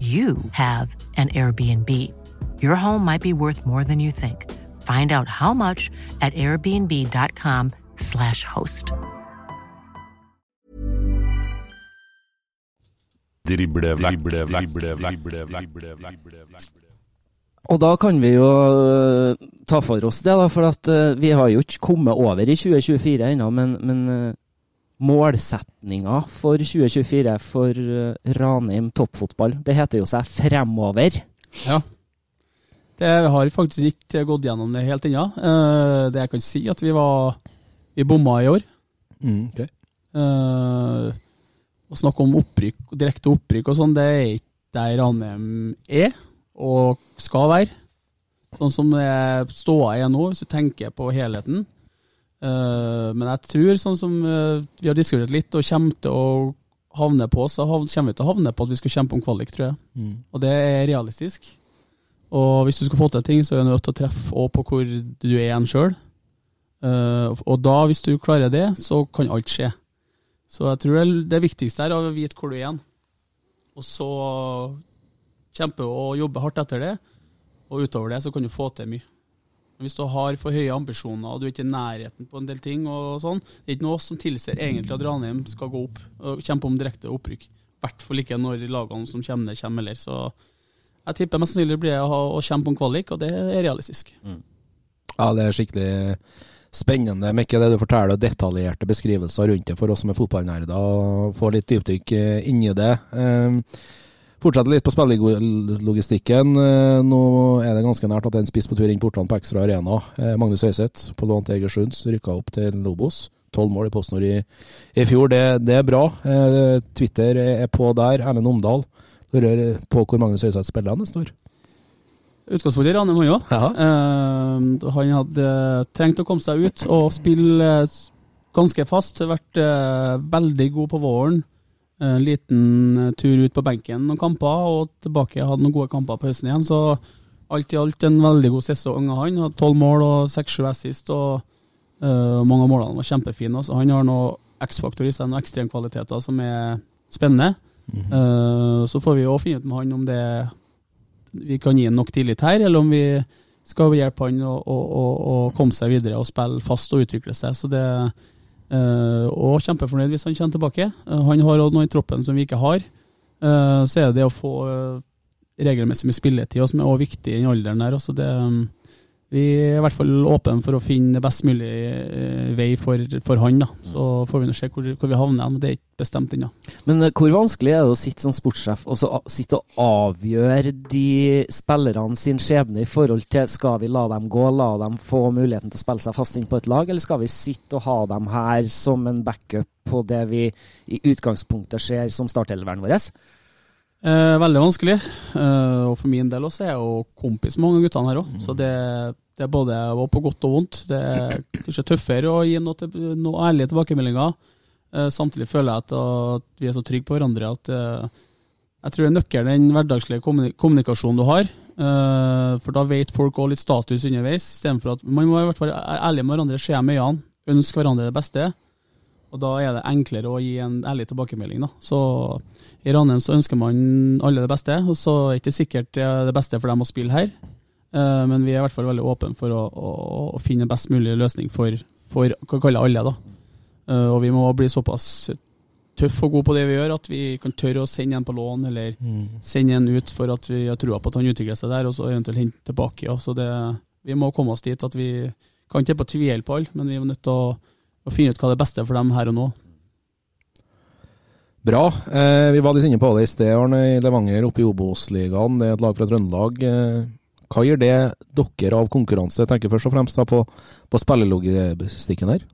you have an Airbnb. Your home might be worth more than you think. Find out how much at airbnb.com/slash host. Og da kan vi jo øh, ta for oss det, da, for at øh, vi har jo ikke kommet over i 2024 ennå, men, men øh, målsetninga for 2024 for øh, Ranheim toppfotball, det heter jo seg Fremover. Ja. Det har faktisk ikke gått gjennom det helt ennå. Eh, det jeg kan si, at vi var Vi bomma i år. Mm, ok. Eh, å snakke om opprykk, direkte opprykk og sånn, det er ikke der Ranheim er og skal være. Sånn som det ståa er nå, hvis du tenker på helheten. Eh, men jeg tror, sånn som eh, vi har diskutert litt, og kommer til å havne på, så kommer vi til å havne på at vi skal kjempe om kvalik, tror jeg. Mm. Og det er realistisk. Og hvis du skal få til ting, så er du nødt til å treffe òg på hvor du er igjen sjøl. og da, hvis du klarer det, så kan alt skje. Så jeg tror det- det viktigste er å vite hvor du er igjen. Og så kjempe og jobbe hardt etter det. Og utover det så kan du få til mye. Hvis du har for høye ambisjoner og du er ikke i nærheten på en del ting, og sånn, det er ikke noe som tilsier egentlig at Ranheim skal gå opp og kjempe om direkte opprykk. I hvert fall ikke når lagene som kommer ned, kommer heller. Så jeg tipper mest sannsynlig blir det å, kjempe om kvalik, og det er realistisk. Ja, det er skikkelig spennende. Mikke, det du forteller, og detaljerte beskrivelser rundt det for oss som er fotballnerder, og får litt dypdykk eh, inni det. Eh, Fortsette litt på spillelogistikken. Eh, Nå er det ganske nært at en spiss på tur inn portene på Ekstra Arena. Eh, Magnus Høiseth på lån til Egersunds, rykka opp til Lobos. Tolv mål i PostNord i, i fjor, det, det er bra. Eh, Twitter er på der. Erlend Omdal lurer på hvor Magnus Høiseth spiller neste år. Utgangspunktet i Ranheim, han òg. Han hadde trengt å komme seg ut og spille ganske fast. Vært veldig god på våren. En liten eh, tur ut på benken noen kamper, og tilbake hadde noen gode kamper på høsten igjen. Så alt i alt en veldig god sesong av han. Tolv mål og seks-sju assist, og uh, mange av målene var kjempefine. Så han har noe X-faktor i seg, noen ekstremkvaliteter som er spennende. Eh, så får vi òg finne ut med han om det vi kan gi ham nok tillit her, eller om vi skal hjelpe han å, å, å, å komme seg videre og spille fast og utvikle seg. Så det eh, Og kjempefornøyd hvis han kommer tilbake. Uh, han har også noe i troppen som vi ikke har. Uh, så er det det å få regelmessig med spilletid, som er også viktig i den alderen der. Også det, mm, vi er i hvert fall åpne for å finne best mulig eh, vei for, for han. da. Så får vi nå se hvor, hvor vi havner, men det er ikke bestemt ennå. Men eh, hvor vanskelig er det å sitte som sportssjef og så sitte og avgjøre de spillerne sin skjebne i forhold til skal vi la dem gå, la dem få muligheten til å spille seg fast inn på et lag, eller skal vi sitte og ha dem her som en backup på det vi i utgangspunktet ser som startelveren vår? Eh, veldig vanskelig. Eh, og for min del også er jeg jo kompis med mange av guttene her òg. Så det, det er både på godt og vondt. Det er kanskje tøffere å gi noe, til, noe ærlige tilbakemeldinger. Eh, samtidig føler jeg at, at vi er så trygge på hverandre at eh, jeg tror det er den hverdagslige kommunikasjonen du har. Eh, for da vet folk òg litt status underveis, istedenfor at man må i hvert fall være ærlig med hverandre, se med øynene, ønske hverandre det beste. Og da er det enklere å gi en ærlig tilbakemelding. Da. Så i Ranheim så ønsker man alle det beste, og så er det ikke sikkert det er det beste for dem å spille her. Eh, men vi er i hvert fall veldig åpne for å, å, å finne best mulig løsning for, for hva kaller alle. da. Eh, og vi må bli såpass tøff og god på det vi gjør, at vi kan tørre å sende en på lån, eller sende en ut for at vi har trua på at han utvikler seg der, og så eventuelt hente tilbake. Ja. Så det, vi må komme oss dit at vi kan ikke på tvile på alle, men vi er nødt til å, å finne ut hva det beste for dem her og nå. Bra. Eh, vi var litt inne på det i sted, Arne, i Levanger oppe i Obos-ligaen. Det er et lag fra Trøndelag. Eh, hva gir det dere av konkurranse? Jeg tenker først og fremst på, på spillelogistikken her.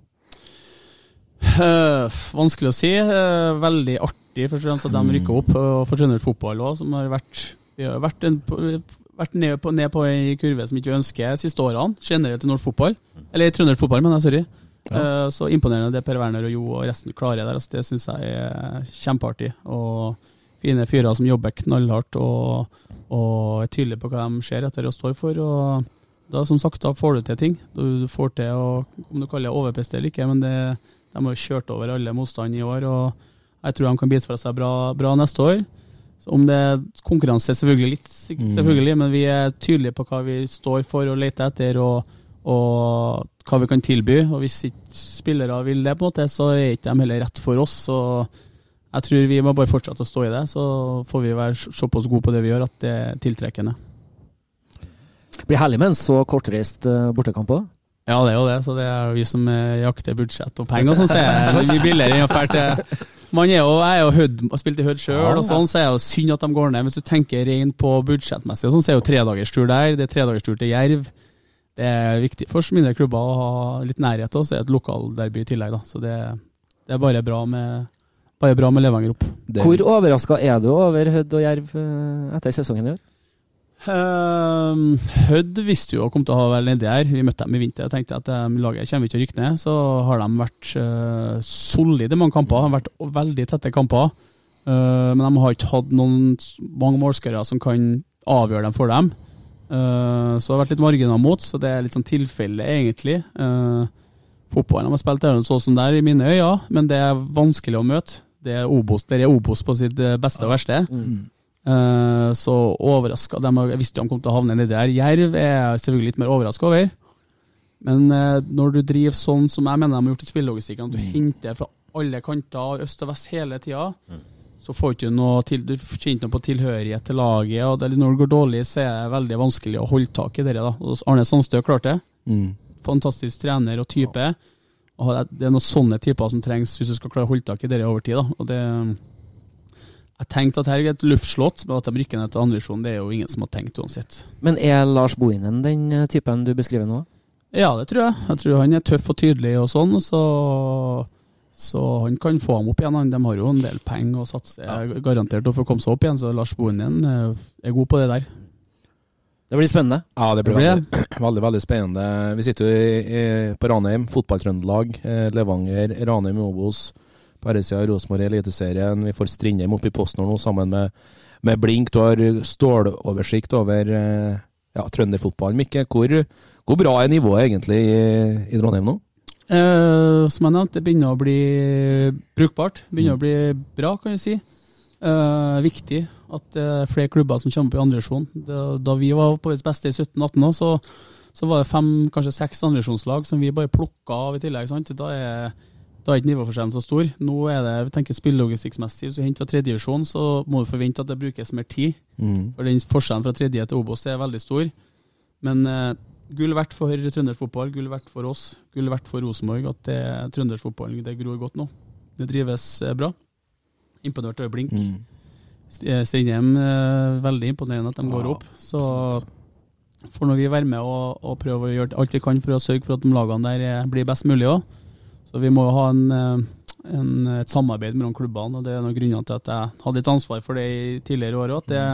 Eh, vanskelig å si. Eh, veldig artig først og fremst at de Mm. rykker opp. Og Trønder fotball òg, som har vært Vi har vært, en, vært ned, på, ned på ei kurve som ikke ønsker siste årene, generelt i norsk fotball. Eller i Trøndert fotball, mener jeg, sorry. Eh, så imponerende det Per Werner og Jo og resten klarer der. Altså, det syns jeg er kjempeartig. Og fine fyrer som jobber knallhardt og, og er tydelige på hva de ser etter og står for. og da, som sagt, da får du til ting. Du, får til å, om du kaller det overprestere eller ikke, men det, de har jo kjørt over alle motstand i år, og jeg tror de kan bite fra seg bra, bra neste år. Så om det er konkurranse, selvfølgelig litt, selvfølgelig, Mm. men vi er tydelige på hva vi står for og leter etter, og, og hva vi kan tilby. Og hvis ikke spillere vil det, på en måte, så er ikke de heller rett for oss. Så jeg tror vi må bare fortsette å stå i det, så får vi være såpass gode på det vi gjør at det er tiltrekkende. Blir herlig med en så kortreist eh, bortekamp òg. Ja, det er jo det. Så det er vi som eh, jakter budsjett og penger som sier er det mye billigere enn å dra til man er jo, Jeg er jo Hødd, har spilt i Hødd sjøl, Ja, og sånn, så er det jo synd at de går ned. Hvis du tenker rent på budsjettmessig, og sånn, så er jo tredagerstur der. Det er tredagerstur til Jerv. Det er viktig for mindre klubber å ha litt nærhet, til oss. Det er det et lokalderby i tillegg. da. Så det, det er bare bra med, bare bra med Levanger opp. Hvor overraska er du over Hødd og Jerv eh, etter sesongen i år? Um, Hødd visste jo å komme til å ha vel nedi her. Vi møtte dem i vinter og tenkte at um, laget kommer ikke til å rykke ned. Så har de vært uh, solide i mange kamper. de har vært veldig tette kamper. Uh, men de har ikke hatt noen mange målskårere som kan avgjøre dem for dem. Uh, så det har vært litt marginer mot, så det er litt sånn tilfelle, egentlig. Uh, fotballen de har spilt, er sånn så som der i mine øyne, men det er vanskelig å møte. Det er Obos, der er Obos på sitt eh, beste og verste. Eh, så overraska Jeg visste jo de kom til å havne nedi der. Jerv er jeg selvfølgelig litt mer overraska over. Men eh, når du driver sånn som jeg mener de har gjort i spillelogistikken, at du henter fra alle kanter, øst og vest hele tida, så får du ikke noe til, du kjenner noe på tilhørighet til laget. og det Når det går dårlig, så er det veldig vanskelig å holde tak i det. da. Og Arne Sandstø klarte det. Mm. Fantastisk trener og type. Og det- det er noen sånne typer som trengs hvis du skal klare å holde tak i det over tid. da. Og det jeg tenkte at her er et luftslott, men at de rykker ned til andredivisjon, det er jo ingen som har tenkt uansett. Men er Lars Bohinen den eh, typen du beskriver nå? Ja, det tror jeg. Jeg tror han er tøff og tydelig og sånn, så, så han kan få ham opp igjen. De har jo en del penger å satse garantert å få komme seg opp igjen, så Lars Bohinen eh, er god på det der. Det blir spennende. Ja, det blir Det blir veldig, veldig, veldig spennende. Vi sitter jo i, i, på Ranheim, fotballtrøndelag. Eh, Levanger, Ranheim i Obos. På herresida sida Rosenborg i Eliteserien. Vi får Strindheim oppe i Postnord nå sammen med, med Blink. Du har ståloversikt over eh, ja, trønderfotballen, Mikke. Hvor, hvor bra er nivået egentlig i, i Trondheim nå? Eh, som jeg nevnte, det begynner å bli brukbart. Begynner å bli bra, kan jeg si. Eh, viktig at det er flere klubber som kommer opp i andrevisjon. Da vi var på vårt beste i 17-18 òg, så, så var det fem, kanskje seks andrevisjonslag som vi bare plukka av i tillegg. Sant? Da er, da er ikke nivåforskjellen så stor. Nå er det, vi tenker spillelogistikkmessig, hvis du henter fra tredjedivisjon, så må du forvente at det brukes mer tid. Mm. For den forskjellen fra tredje til Obos er veldig stor. Men eh, gull verdt for trønderfotball, gull verdt for oss, gull verdt for Rosenborg at det, trønderfotballen det gror godt nå. Det drives eh, bra. Imponert over Blink. Mm. St- eh, Strindheim, eh, veldig imponerende at de går Ja, opp. Så får nå vi være med og, og prøve å gjøre alt vi kan for å sørge for at de lagene der blir best mulig òg. Så vi må ha en, en, et samarbeid mellom klubbene, og det er en av grunnene til at jeg hadde litt ansvar for det i tidligere år òg. At det,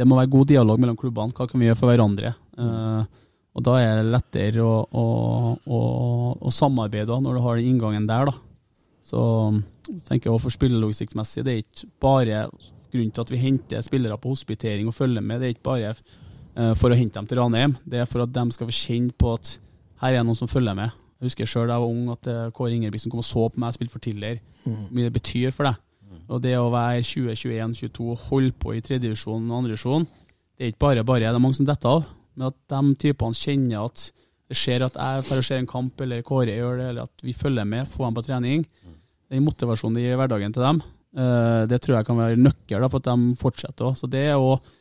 det må være god dialog mellom klubbene. Hva kan vi gjøre for hverandre? Eh, og da er det lettere å, å, å, å samarbeide når du har den inngangen der, da. Så jeg tenker jeg også for spillelogistikkmessig, det er ikke bare grunnen til at vi henter spillere på hospitering og følger med. Det er ikke bare uh, for å hente dem til Ranheim, det er for at de skal få kjenne på at her er noen som følger med. Jeg husker sjøl da jeg var ung at eh, Kåre Ingebrigtsen kom og så på meg spille for Tiller. Hvor mye det betyr for deg. Og det å være 20, 21, 22 og holde på i tredjedivisjon og andredivisjon, det er ikke bare bare. Det er mange som detter av. Men at de typene kjenner at det skjer at jeg får se en kamp, eller Kåre gjør det, eller at vi følger med, får dem på trening. Den motivasjonen det gir i hverdagen til dem, eh, det tror jeg kan være nøkkel for at de fortsetter. Så det er også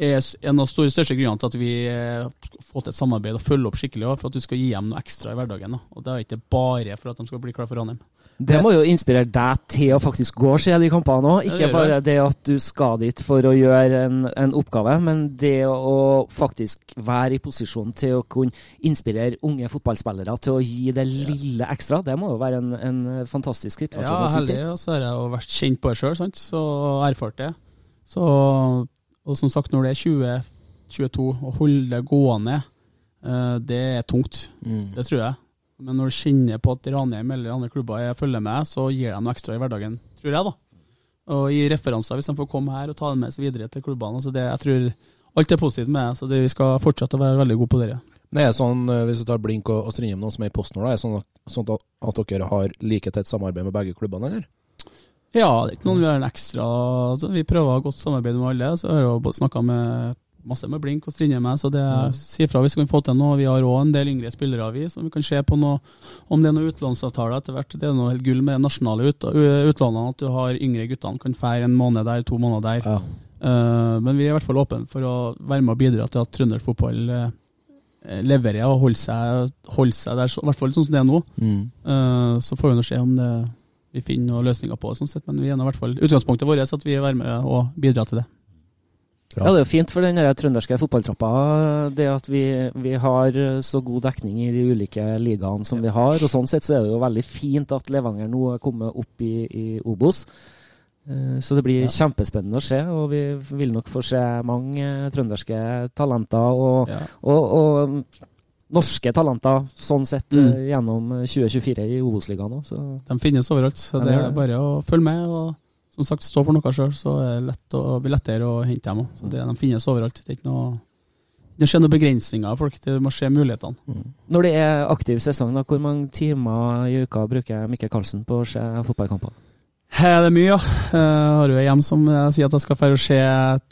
er en av de største grunnene til at vi har fått et samarbeid og følger opp skikkelig, for at du skal gi dem noe ekstra i hverdagen. Og det er ikke bare for at de skal bli klar for Ranheim. Det må jo inspirere deg til å faktisk gå og se de kampene òg. Ikke bare det at du skal dit for å gjøre en, en oppgave, men det å faktisk være i posisjon til å kunne inspirere unge fotballspillere til å gi det lille ekstra. Det må jo være en, en fantastisk situasjon. Ja, heldig. Og så har jeg jo vært kjent på det sjøl, så erfart det. Så, og som sagt, når det er 20-22, å holde det gående, eh, det er tungt. Mm. Det tror jeg. Men når du kjenner på at Ranheim eller andre klubber jeg følger med, så gir de noe ekstra i hverdagen, tror jeg, da. Og i referanser hvis de får komme her og ta det med seg videre til klubbene. Altså det, jeg tror alt er positivt med det, så det, vi skal fortsette å være veldig gode på det. Det er sånn, eh, Hvis du tar Blink og, og Strindheim, nå som er i posten nå, er det sånn, sånn at, at dere har like tett samarbeid med begge klubbene, eller? Ja, det er ikke noen vi har en ekstra altså, Vi prøver å ha godt samarbeid med alle. Så jeg har jo snakka med masse med blink og stringe med, så det sier fra hvis vi kan få til noe. Vi har òg en del yngre spillere vi, som vi kan se på noe, om det er noen utlånsavtaler etter hvert. Det er noe helt gull med de nasjonale ut, utlånene, at du har yngre guttene kan fære en måned der, to måneder der. Ja. Uh, men vi er i hvert fall åpne for å være med og bidra til at trøndersk fotball uh, leverer og holder seg, holder seg der, så- i hvert fall sånn som det er nå. Mm. Uh, så får vi nå se om det, vi finner noen løsninger på det, sånn sett. men vi er i hvert fall utgangspunktet vårt at vi er være med og bidra til det. Bra. Ja, det er jo fint for den trønderske fotballtrappa det at vi, vi har så god dekning i de ulike ligaene som vi har. og Sånn sett så er det jo veldig fint at Levanger nå er kommet opp i, i Obos. Eh, Så det blir kjempespennende å se, og vi vil nok få se mange eh, trønderske talenter og, Ja. og, og norske talenter sånn sett Mm. eh, gjennom 2024 i Obos-ligaen òg. De finnes overalt, så det er bare å følge med. og som sagt, stå for noe sjøl, så er det lett å, blir lettere å hente dem òg. De finnes overalt. Det er ikke noe det skjer noen begrensninger folk, det må skje mulighetene. Når det er aktiv sesong, da, hvor mange timer i uka bruker Mikkel Karlsen på å se fotballkamper? Det er mye, ja. Jeg har jo en hjem som jeg sier at jeg skal dra og se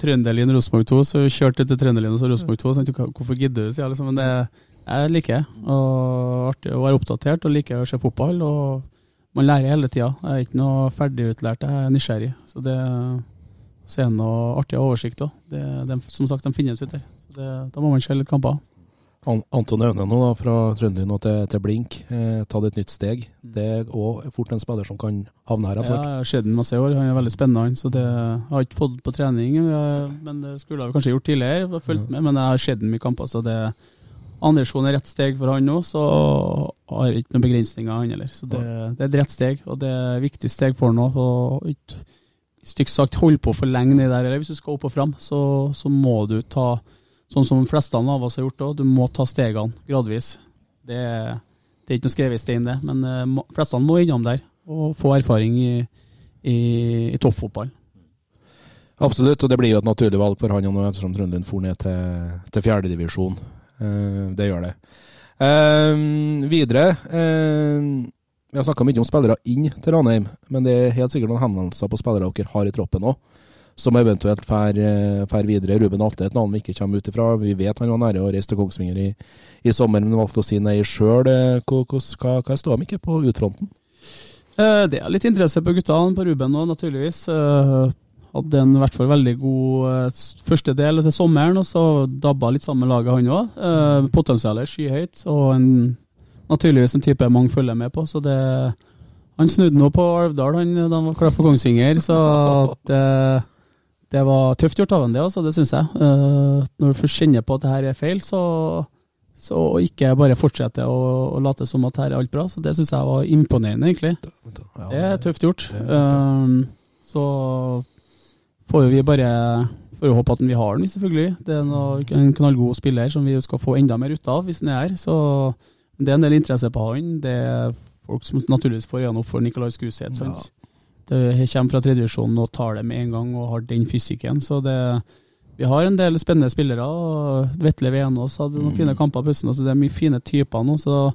Trønderlien Rosenborg 2, så vi kjørte til Trønderlien og så Rosenborg 2. Så jeg tenkte, hvorfor gidder du, sier jeg liksom. Men det jeg liker jeg. Og artig å være oppdatert og liker å se fotball. Og man lærer hele tida. Jeg er ikke noe ferdigutlært, jeg er nysgjerrig. Så det så er det noe artig oversikt òg. Som sagt, de finnes ute der. Så det, da må man se litt kamper. An Anton Aune nå da, fra Trøndelag til, til Blink, eh, tatt et nytt steg. Det er òg fort en spiller som kan havne her etter Ja, jeg har sett den masse i år. Han er veldig spennende. så det jeg har ikke fått på trening, eh, men det skulle jeg kanskje gjort tidligere. jeg har Fulgt med, men jeg har sett den mye kamper, så det Andresjon er rett steg for han nå, så har ikke noen begrensninger, han heller. Så det, det er et rett steg, og det er et viktig steg for han ikke stygt sagt hold på for lenge nedi der, eller hvis du skal opp og fram, så, så må du ta Sånn som de fleste av oss har gjort òg, du må ta stegene gradvis. Det, det er ikke noe skrevet i stein, det, men de fleste må innom der og få erfaring i, i, i toppfotball. Absolutt, og det blir jo et naturlig valg for han nå ettersom Trøndelag for ned til, til fjerdedivisjon. Eh, det gjør det. Eh, videre eh, Vi har snakka mye om spillere inn til Ranheim, men det er helt sikkert noen henvendelser på spillere dere har i troppen òg, som eventuelt drar eh, videre. Ruben Alte er et navn vi ikke kommer ut ifra. Vi vet han var nære å reise til Kongsvinger i, i sommer, men valgte å si nei sjøl. Hva, hva, står de ikke på utfronten? Eh, Det er litt interesse på guttene, på Ruben nå, naturligvis. Eh, Hadde en i hvert fall veldig god eh, første del til sommeren, og så dabba litt sammen med laget, han òg. Potensialet er skyhøyt, og en, naturligvis en type mange følger med på. Så det Han snudde nå på Alvdal han, da han var klar for Kongsvinger, så det, det var tøft gjort av han det, altså, det syns jeg. Eh, Når du først kjenner på at det her er feil, så så ikke bare fortsette å, å late som at her er alt bra. Så det syns jeg var imponerende, egentlig. Det er tøft gjort. Um, så får vi bare får håpe at vi har den, selvfølgelig. Det er noe, en knallgod spiller som vi skal få enda mer ut av hvis den er her. Så det er en del interesse på han. Det er folk som naturligvis får øynene opp for Nicolai Skruseth. Ja. Det kommer fra tredjevisjonen og tar det med en gang og har den fysikken. Så det, vi har en del spennende spillere. Vetle Venås hadde noen Mm. fine kamper på høsten. Så det er mye fine typer nå. Så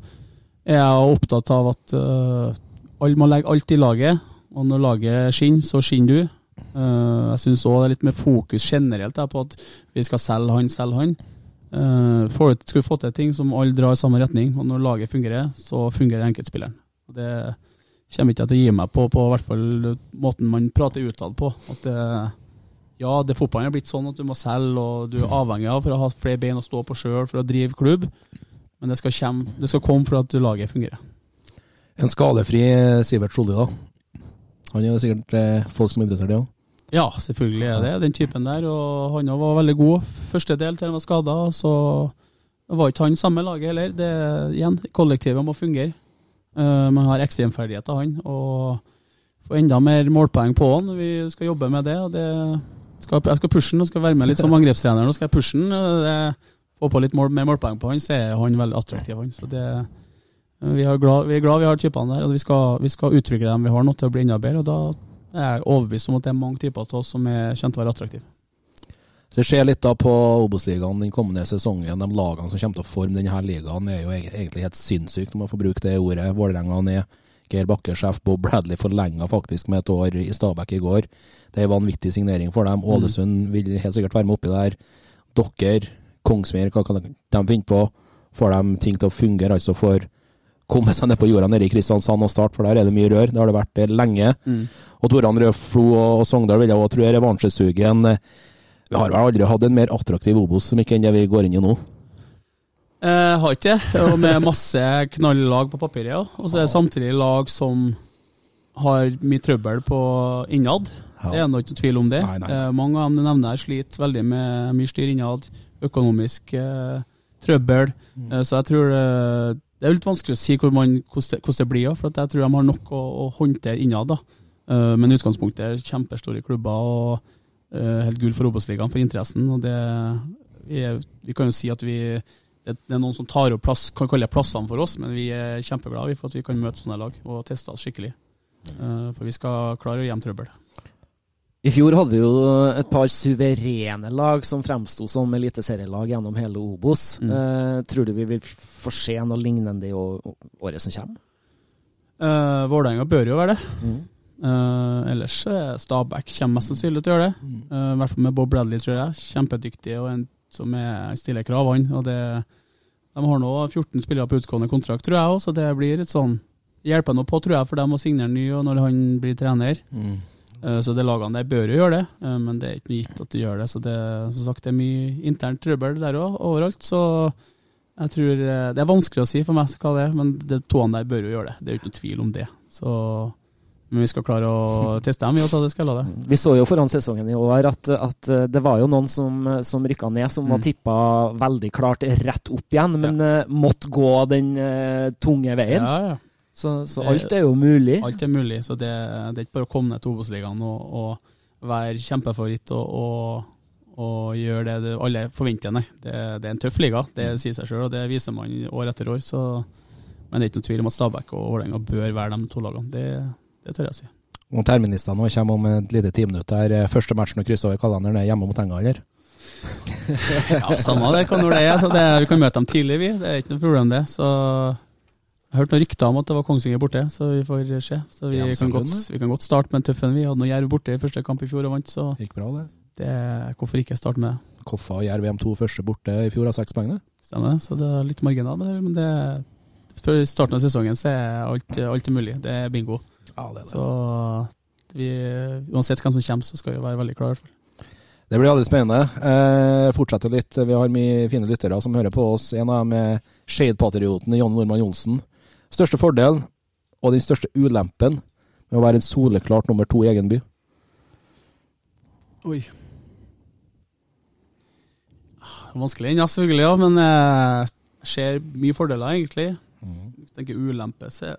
er jeg opptatt av at uh, alle må legge alt i laget. Og når laget skinner, så skinner du. Eh, jeg syns òg det er litt mer fokus generelt der, på at vi skal selge han, selge han. Skal vi få til ting som alle drar i samme retning, og når laget fungerer, så fungerer enkeltspilleren. Og Det kommer ikke jeg til å gi meg på, på hvert fall måten man prater utad på. At det, ja, det fotballen er blitt sånn at du må selge, og du er avhengig av for å ha flere bein å stå på sjøl for å drive klubb. Men det skal, komme, det skal komme for at laget fungerer. En skadefri Sivert Solli, da. Han er det sikkert eh, folk som er interessert i òg. Ja, selvfølgelig er det den typen der. Og han var veldig god første del til han var skada. Så var ikke han samme laget heller. Det, igjen, kollektivet må fungere. Uh, man har ekstremferdigheter, han. Og få enda mer målpoeng på han. Vi skal jobbe med det. og det skal, Jeg skal pushe han og skal være med litt som angrepstrener. Nå skal jeg pushe han. Få på litt mål, mer målpoeng på han, så er han veldig attraktiv. Han. Så det, uh, vi, er glad, vi er glad vi har typene der. og Vi skal, vi skal utvikle dem vi har nå til å bli enda bedre. og da jeg er overbevist om at det er mange typer til oss som er kjent å være attraktive. Så det skjer litt da på Obos-ligaen den kommende sesongen. De lagene som kommer til å forme denne ligaen, er jo egentlig helt sinnssykt, om jeg får bruke det ordet. Vålerenga ned. Geir Bakke, sjef Bob Bradley, forlenga faktisk med et år i Stabæk i går. Det er en vanvittig signering for dem. Ålesund vil helt sikkert være med oppi der. dere, Kongsvinger, hva kan de finne på? Får de ting til å fungere, altså for komme seg ned på jorda nede i Kristiansand og starte, for der er det mye rør. Det har det vært det lenge. Mm. Og Tore André og, og Sogndal vil jeg også tro er revansjesugen. Vi har vel aldri hatt en mer attraktiv Obos som ikke enn det vi går inn i nå. Eh, har ikke det, og med masse knalllag på papiret. Ja. Og så er det samtidig lag som har mye trøbbel på innad. Ja. Det er nok ikke tvil om det. Nei, nei. Eh, mange av dem du nevner sliter veldig med mye styr innad, økonomisk eh, trøbbel. Mm. Eh, så jeg tror det, det er litt vanskelig å si hvordan, det, det blir, for jeg tror de har nok å, å håndtere innad. da. Uh, men utgangspunktet er kjempestore klubber og uh, helt gull for Obos-ligaen for interessen. og det, vi, er, vi kan jo si at vi det, det er noen som tar opp plass, kan kalle det plassene for oss, men vi er kjempeglade for at vi kan møte sånne lag og teste oss skikkelig. Uh, for vi skal klare å gjemme trøbbel. I fjor hadde vi jo et par suverene lag som fremsto som eliteserielag gjennom hele Obos. Mm. Eh, tror du vi vil få se noe lignende i året som kommer? Eh, Vålerenga bør jo være det. Mm. Eh, ellers Stabæk kommer mest sannsynlig til å gjøre det. Eh, I hvert fall med Bob Bradley, tror jeg. Kjempedyktig og en som er, stiller krav, han. Og det, de har nå 14 spillere på utgående kontrakt, tror jeg òg, så det blir et sånn Hjelper nå på, tror jeg, for dem å signere ny og når han blir trener. Mm. Eh, Så de lagene der bør jo gjøre det, eh, men det er ikke gitt at de gjør det. Så det, som sagt, det er mye internt trøbbel der òg, overalt. Så jeg tror eh, Det er vanskelig å si for meg hva det er, men de toene der bør jo gjøre det. Det er jo ikke noe tvil om det. Så men vi skal klare å teste dem, vi også, det skal jeg la det. Vi så jo foran sesongen i år at, at det var jo noen som, som rykka ned, som var Mm. tippa veldig klart rett opp igjen, men ja. måtte gå den tunge veien. Ja, ja. Så, så alt er jo mulig. Alt er mulig, så det, det er ikke bare å komme ned til Obos-ligaen og, og være kjempefavoritt og, og, og gjøre det det alle forventer. Nei, det, det er en tøff liga, det sier seg sjøl, og det viser man år etter år. Så, men det er ikke noen tvil om at Stabæk og Vålerenga bør være de to lagene. Det, det tør jeg å si. Og terministene nå kommer om et lite timinutt her. Første matchen å krysse over kalenderen er hjemme mot Enga, eller? Ja, Samme det, hva når det er. Så det, vi kan møte dem tidlig, vi. Det er ikke noe problem, det. Så hørt noen rykter om at det var Kongsvinger borte, så vi får se. Så vi, kan, godt, vi kan godt starte med en tøff en. Vi hadde noe Jerv borte i første kamp i fjor og vant, så Gikk bra, det. det, hvorfor ikke starte med det? Koffa og Jerv M2 første borte i fjor har seks poeng, det. Stemmer. Så det er litt marginal men det før starten av sesongen så er alt, alt er mulig. Det er bingo. Ja, det er det. Så vi, uansett hvem som kommer, så skal vi være veldig klare. i hvert fall. Det blir veldig spennende. Eh, fortsetter litt. Vi har mye fine lyttere som hører på oss. En av dem er Shade-patrioten John Normann Johnsen. Største fordelen, og den største ulempen med å være en soleklart nummer to i egen by. Oi. Vanskelig ennå, selvfølgelig, ja, men eh, jeg ser mye fordeler, egentlig. Jeg tenker ulempe, så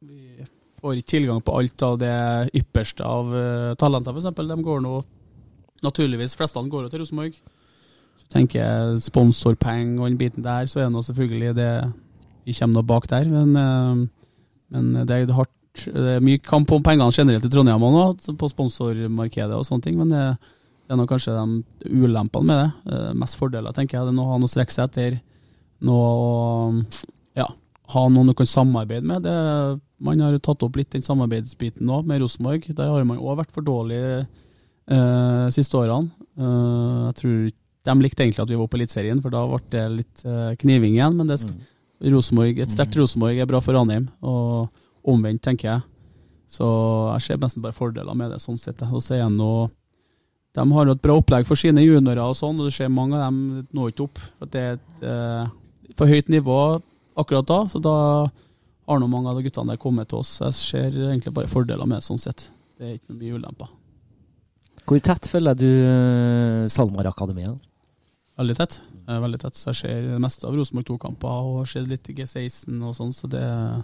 vi får ikke tilgang på alt av det ypperste av uh, talenter, f.eks. De går nå Naturligvis, flestene går jo til Rosenborg. Så tenker jeg sponsorpenger og den biten der, så er det nå selvfølgelig det Vi kommer nå bak der, men, eh, men det er hardt det er mye kamp om pengene generelt i Trondheim nå, på sponsormarkedet og sånne ting, men det, er nå kanskje de ulempene med det. Eh, Mest fordeler, tenker jeg. Det er å ha noe å strekke seg etter. Noe ja, ha noen du kan samarbeide med. Det, man har tatt opp litt den samarbeidsbiten nå med Rosenborg. Der har man òg vært for dårlig eh, siste årene. Eh, jeg tror de likte egentlig at vi var på Eliteserien, for da ble det litt eh, kniving igjen. Men det sk Rosenborg, et sterkt Rosenborg er bra for Ranheim, og omvendt, tenker jeg. Så jeg ser nesten bare fordeler med det, sånn sett. Og så er noe De har jo et bra opplegg for sine juniorer og sånn, og du ser mange av dem når ikke opp. For det er et eh, for høyt nivå akkurat da, så da har nå mange av de guttene der kommet til oss. Jeg ser egentlig bare fordeler med det, sånn sett. Det er ikke noe mye ulemper. Hvor tett følger du uh, SalMar-akademiet? Veldig tett. Veldig tett. Så jeg ser det meste av Rosenborg 2-kamper og har sett litt G16 og sånn, så det har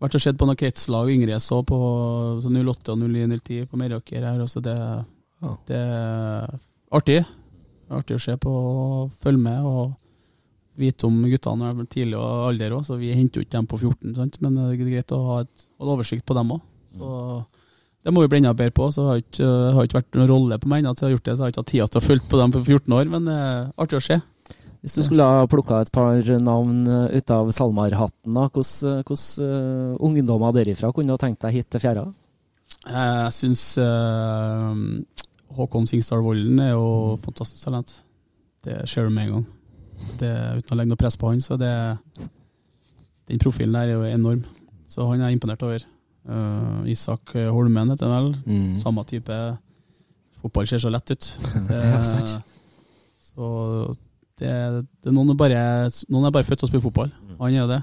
vært og sett på noen kretslag yngre så på så 08 og 09-10 på Meråker her, så det, Ja. det er artig. Artig å se på og følge med og vite om guttene er tidlig og alder òg, så vi henter jo ikke dem på 14, sant? men det er greit å ha et, en oversikt på dem òg. Det må vi bli enda bedre på. så har ikke, har ikke vært noen rolle på meg ennå til jeg har gjort det, så jeg har ikke hatt tid til å følge på dem på 14 år, men er artig å se. Hvis du skulle ha plukka et par navn eh, ut av SalMar-hatten, hvordan hvordan, eh, ungdommer derifra kunne du tenkt deg hit til Fjæra? Jeg syns Håkon Singsdal Volden er jo fantastisk talent. det ser du med en gang. Det, uten å legge noe press på han, så det Den profilen der er jo enorm. Så han er jeg imponert over. Uh, Isak Holmen heter han vel. Mm. Samme type. Fotball ser så lett ut. Det, sant. så det, det noen, er bare, noen er bare født til å spille fotball. Mm. Han er det.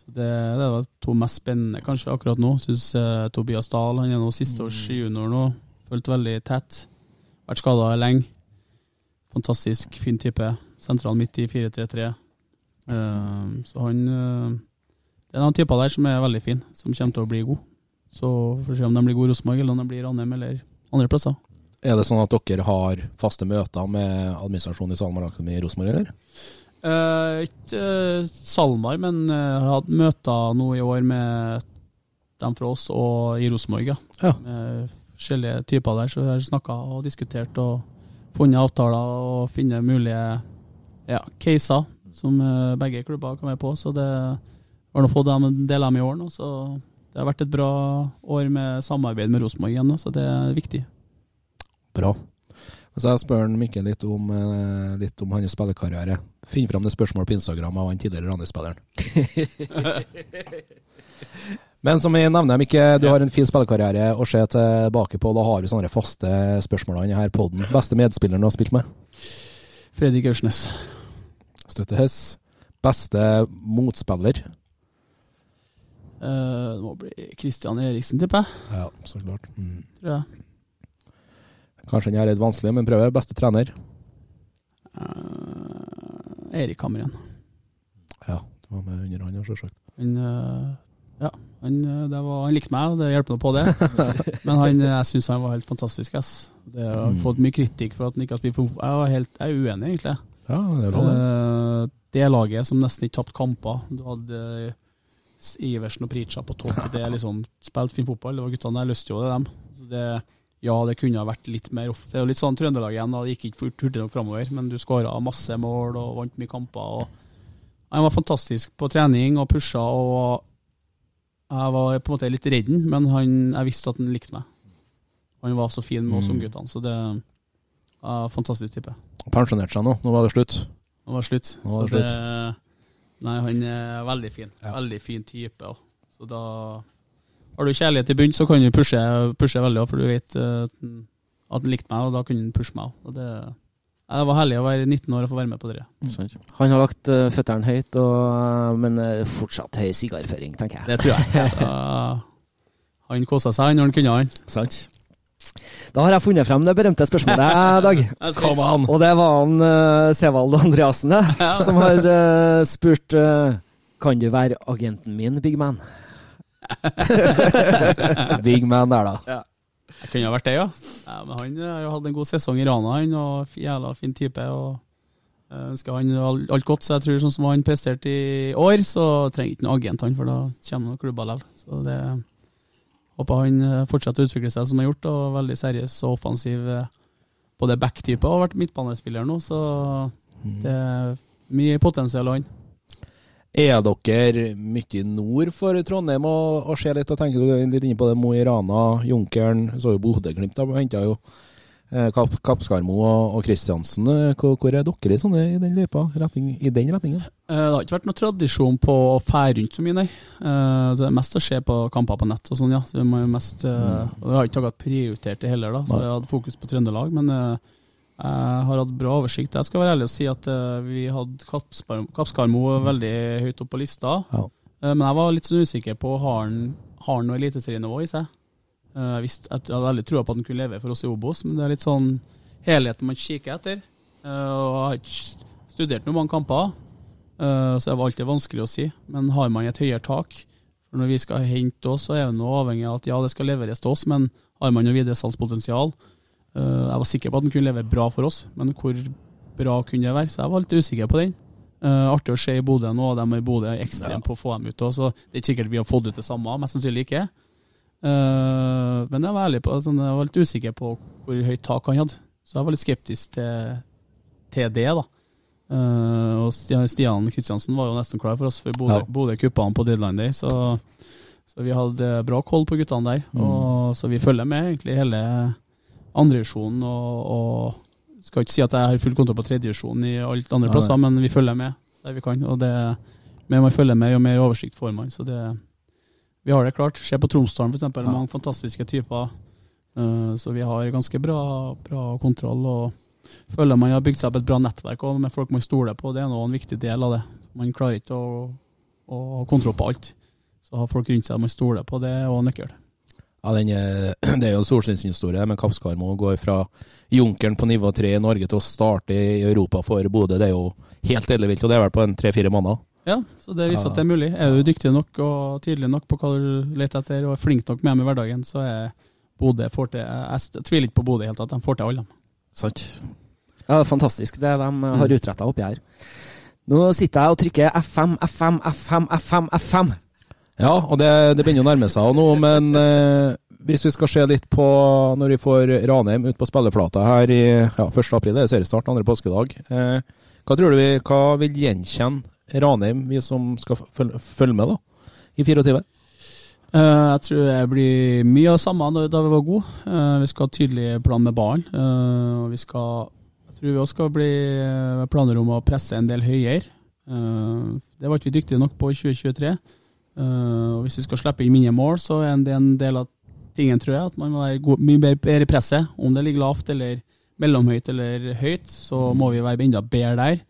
Så det, det de to mest spennende kanskje akkurat nå. Syns uh, Tobias Dahl han er nå siste års Mm. junior nå. Fulgt veldig tett. Vært skada lenge. Fantastisk fin type. Sentral midt i 4-3-3. Uh, så han eh, Det er noen typer der som er veldig fin, som kommer til å bli god. Så får vi se om de blir gode i Rosenborg, eller om de blir Ranheim eller andre plasser. Er det sånn at dere har faste møter med administrasjonen i SalMar Akademi i Rosenborg, eller? Eh, ikke eh, SalMar, men eh, jeg har hatt møter nå i år med dem fra oss og i Rosenborg. Ja. Ja. Med forskjellige typer der, så vi har snakka og diskutert og funnet avtaler og funnet mulige ja, caser som eh, begge klubber kan være på. Så det har nå fått dem en del av dem i år nå, så det har vært et bra år med samarbeid med Rosenborg igjen, så det er viktig. Bra. Så jeg spør Mikkel litt om, eh, litt om hans spillekarriere. Finn fram det spørsmålet på Instagram av han tidligere Randers-spilleren. Men som jeg nevner, Mikke, du har en fin spillekarriere å se tilbake på. Da har vi sånne faste spørsmål i denne poden. Beste medspilleren du har spilt med? Fredrik Aursnes. Støttes. Beste motspiller? Eh, det må bli Christian Eriksen, tipper jeg. Ja, så klart. Mm. Tror jeg. Kanskje den er litt vanskelig, men prøver. Beste trener? Uh, Erik Hamren. Ja, det var med under han, selvsagt. Han, eh, ja, han, var, han likte meg, og det hjelper nå på det. Men han, jeg syns han var helt fantastisk. Ass. Det har Mm. fått mye kritikk for at han ikke har spilt fotball. Jeg, var helt, jeg er uenig, egentlig. Ja, det er bra, det. Det laget som nesten ikke tapte kamper. Du hadde Iversen og Pritcha på topp. Det er liksom spilt fin fotball. Det var guttene der, løste jo det, dem. Så det, ja, det kunne ha vært litt mer off. Det er jo litt sånn Trøndelag igjen, da. det gikk ikke hurtig nok framover, men du skåra masse mål og vant mye kamper. og Han var fantastisk på trening og pusha, og jeg var på en måte litt redd ham, men han, jeg visste at han likte meg. Han var så fin med oss Mm. ungguttene, så det er fantastisk type. Pensjonerte seg nå. Nå var det slutt. Nå var det slutt. Nå var så det det, nei, han er veldig fin. Ja. Veldig fin type. ja. Så da Har du kjærlighet i bunnen, så kan du pushe, pushe veldig, for du vet eh, at han- likte meg, og da kunne han pushe meg òg. Og Det, det var herlig å være 19 år og få være med på det. Mm. Han har lagt uh, føttene høyt, og, men uh, fortsatt høy sigarføring, tenker jeg. Det tror jeg. Så, han kosa seg, når han kunne, han. Sant. Da har jeg funnet frem det berømte spørsmålet, Dag. Og det var han uh, Sevald Andreassen det, som har uh, spurt uh, Kan du være agenten min, big man? Big man der, da. Jeg kunne ha vært det, ja. ja men han eh, har jo hatt en god sesong i Rana, han, og jævla fin type. og jeg ønsker han alt godt, så jeg tror sånn som han presterte i år, så trenger ikke noen agent, han, for da kommer noen klubber likevel. Så det håper han eh, fortsetter å utvikle seg som han har gjort, og veldig seriøs og offensiv. eh, Både back-type og har vært midtbanespiller nå, så det er mye potensial han. Er dere mye nord for Trondheim og, og ser litt og tenker litt inne på det Mo i Rana, Junkeren, så jo Bodø-Glimt de henta jo Kapp, Kappskarmo og, Kristiansen. Eh, Hvor, hvor er dere i, sånne, i den løypa, retning, i den retningen? Eh, Det har ikke vært noe tradisjon på å fære rundt så mye, nei. Eh, Så det er mest å se på kamper på nett og sånn, ja. Så vi må mest eh, Vi har ikke akkurat prioritert det heller, da, så jeg hadde fokus på Trøndelag. Men eh, jeg har hatt bra oversikt. Jeg skal være ærlig og si at eh, vi hadde Kappskarmo veldig høyt opp på lista. Ja. Eh, Men jeg var litt sånn usikker på har han har han noe eliteserienivå i seg. Eh, Jeg visste jeg hadde veldig trua på at han kunne leve for oss i Obos, men det er litt sånn helheten man kikker etter. Eh, Og jeg har ikke studert noen mange kamper, eh, så det var alltid vanskelig å si. Men har man et høyere tak for Når vi skal hente oss, så er vi avhengig av at ja, det skal leveres til oss, men har man noe videresalgspotensial? salgspotensial Jeg var sikker på at den kunne levere bra for oss, men hvor bra kunne det være? Så jeg var litt usikker på den. Artig å se i Bodø nå, og de i Bodø er ekstremt på å få dem ut. også, Så det er ikke sikkert vi har fått ut det samme, mest sannsynlig ikke. Eh, men jeg var ærlig på sånn, jeg var litt usikker på hvor høyt tak han hadde, så jeg var litt skeptisk til, til det. da. Uh, og Stian, Stian Kristiansen var jo nesten klar for oss, for Bodø, Ja. Bodø kuppa han på deadline day. Så, så vi hadde bra koll på guttene der. Mm. Og, så vi følger med egentlig hele andrevisjonen og, og skal ikke si at jeg har full kontroll på tredjevisjonen i alt andre plasser, plasser, men vi følger med der vi kan. Og det mer man følger med, jo mer oversikt får man. Så det, vi har det klart. Se på Tromsdalen f.eks. Ja. Mange fantastiske typer. Eh, så vi har ganske bra, bra kontroll. og føler man har bygd seg opp et bra nettverk og med folk man stoler på. Det er nå en viktig del av det. Man klarer ikke å, å ha kontroll på alt. Så ha folk rundt seg man stoler på, det er òg nøkkel. Ja, den er, Det er jo en solskinnshistorie, men Kappskarmo går fra junkeren på nivå tre i Norge til å starte i Europa for Bodø. Det er jo helt ellevilt, og det er vel på en tre-fire måneder. Ja, så det viser Ja. at det er mulig. Er du dyktig nok og tydelig nok på hva du leter etter, og er flink nok med dem i hverdagen, så er Bodø får til Jeg tviler ikke på Bodø i det hele tatt, de får til alle. Sant? Ja, fantastisk det de har utretta oppi her. Nå sitter jeg og trykker F5, F5, F5, F5, F5. Ja, og det, det begynner å nærme seg nå, men eh, hvis vi skal se litt på når vi får Ranheim ut på spilleflata her i ja, 1. april, det er seriestart, andre påskedag. Eh, hva tror du vi, hva vil gjenkjenne Ranheim, vi som skal følge, med da, i 24? Uh, jeg tror det blir mye av det samme da vi var gode. Uh, vi skal ha tydelig plan med ballen. Uh, vi skal, jeg tror vi også skal bli eh, planer om å presse en del høyere. Eh, det var ikke vi dyktige nok på i 2023. Eh, og hvis vi skal slippe inn mindre mål, så er det en del av tingen, tror jeg, at man må være god, mye bedre i presset. Om det ligger lavt eller mellomhøyt eller høyt, så må vi være enda bedre der.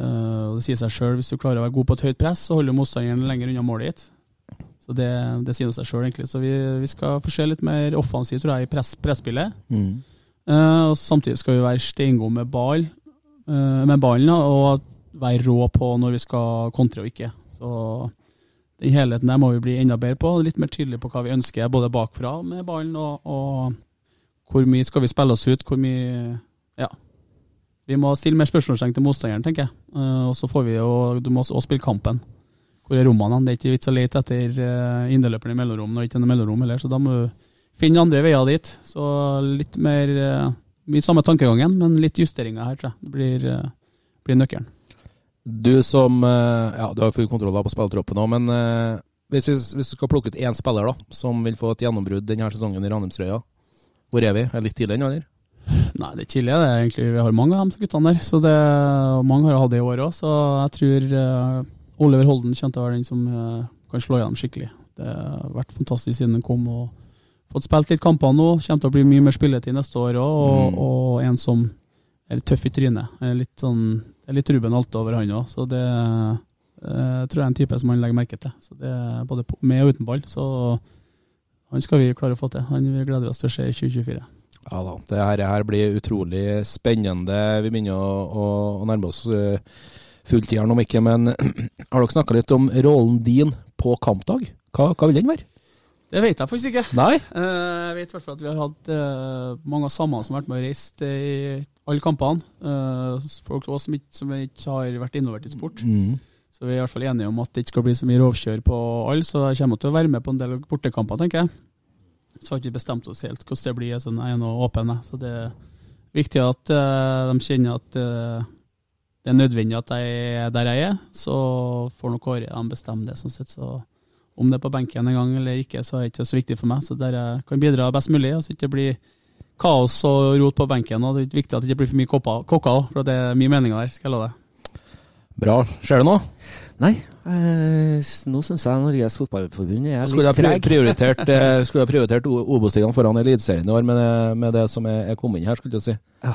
Og det sier seg sjøl, hvis du klarer å være god på et høyt press, så holder motstanderen lenger unna målet ditt. Så det, det sier seg sjøl, egentlig. Så vi, vi skal få se litt mer offensivt, tror jeg, i press, presspillet. Mm. Uh, og samtidig skal vi være steingode med, ball, uh, med ballen, og være rå på når vi skal kontre og ikke. Så den helheten der må vi bli enda bedre på. Litt mer tydelig på hva vi ønsker, både bakfra med ballen, og, og hvor mye skal vi spille oss ut, hvor mye Ja. Vi må stille mer spørsmålstegn til motstanderen, tenker jeg. Eh, og så får vi jo Du må også spille kampen. Hvor er rommene? Det er ikke vits å lete etter uh, inneløperen i mellomrom når det ikke er noe mellomrom heller, så da må du finne andre veier dit. Så litt mer eh, Mye samme tankegangen, men litt justeringer her, tror jeg. Det blir, eh, blir nøkkelen. Du som eh, Ja, du har full kontroll på spillertroppen nå, men eh, hvis, vi, hvis vi, skal plukke ut én spiller da, som vil få et gjennombrudd denne sesongen i Ranheimsrøya, hvor er vi? Er det litt tidlig ennå, eller? Nei, det er tidlig. Det er egentlig, vi har mange av de guttene der. Så det, mange har hatt det i år òg, så jeg tror uh, Oliver Holden kommer til å være den som uh, kan slå gjennom skikkelig. Det har vært fantastisk siden han kom og fått spilt litt kamper nå. Kommer til å bli mye mer spilletid neste år òg, og, Mm. og en som er litt tøff i trynet. Er Litt sånn, det er litt Ruben Alte over han òg, så det uh, tror jeg er en type som han legger merke til. Så det er Både med og uten ball. Så han skal vi klare å få til. Han gleder oss til å se i 2024. Ja da, det her, her blir utrolig spennende. Vi begynner å, å, å nærme oss uh, fulltideren om ikke, men har dere snakka litt om rollen din på kampdag? Hva, hva vil den være? Det vet jeg faktisk ikke. Nei? Eh, Jeg vet i hvert fall at vi har hatt eh, mange av samme som har vært med og reist i alle kampene. Eh, folk også som ikke, som ikke har vært involvert i sport. Mm. Så vi er i hvert fall enige om at det ikke skal bli så mye rovkjør på alle, så jeg kommer til å være med på en del bortekamper, tenker jeg. Så har ikke bestemt oss helt hvordan det blir, Sånn, jeg er nå åpen. Så det er viktig at uh, de kjenner at uh, det er nødvendig at jeg er der jeg er. Så får nok Kåre de bestemme det, sånn sett. Så om det er på benken en gang eller ikke, så er det ikke så viktig for meg. Så der jeg kan bidra best mulig, så ikke det blir kaos og rot på benken. Og det er viktig at det ikke blir for mye kokker òg, for det er mye meninger der, skal jeg love deg. Bra. Skjer det noe? Nei, eh, nå syns jeg Norges Fotballforbund er Skulle litt treg. prioritert, eh, skulle ha prioritert Obos-ligaen foran Eliteserien i år, med det, med det som er, er kommet inn her, skulle jeg si. Ja.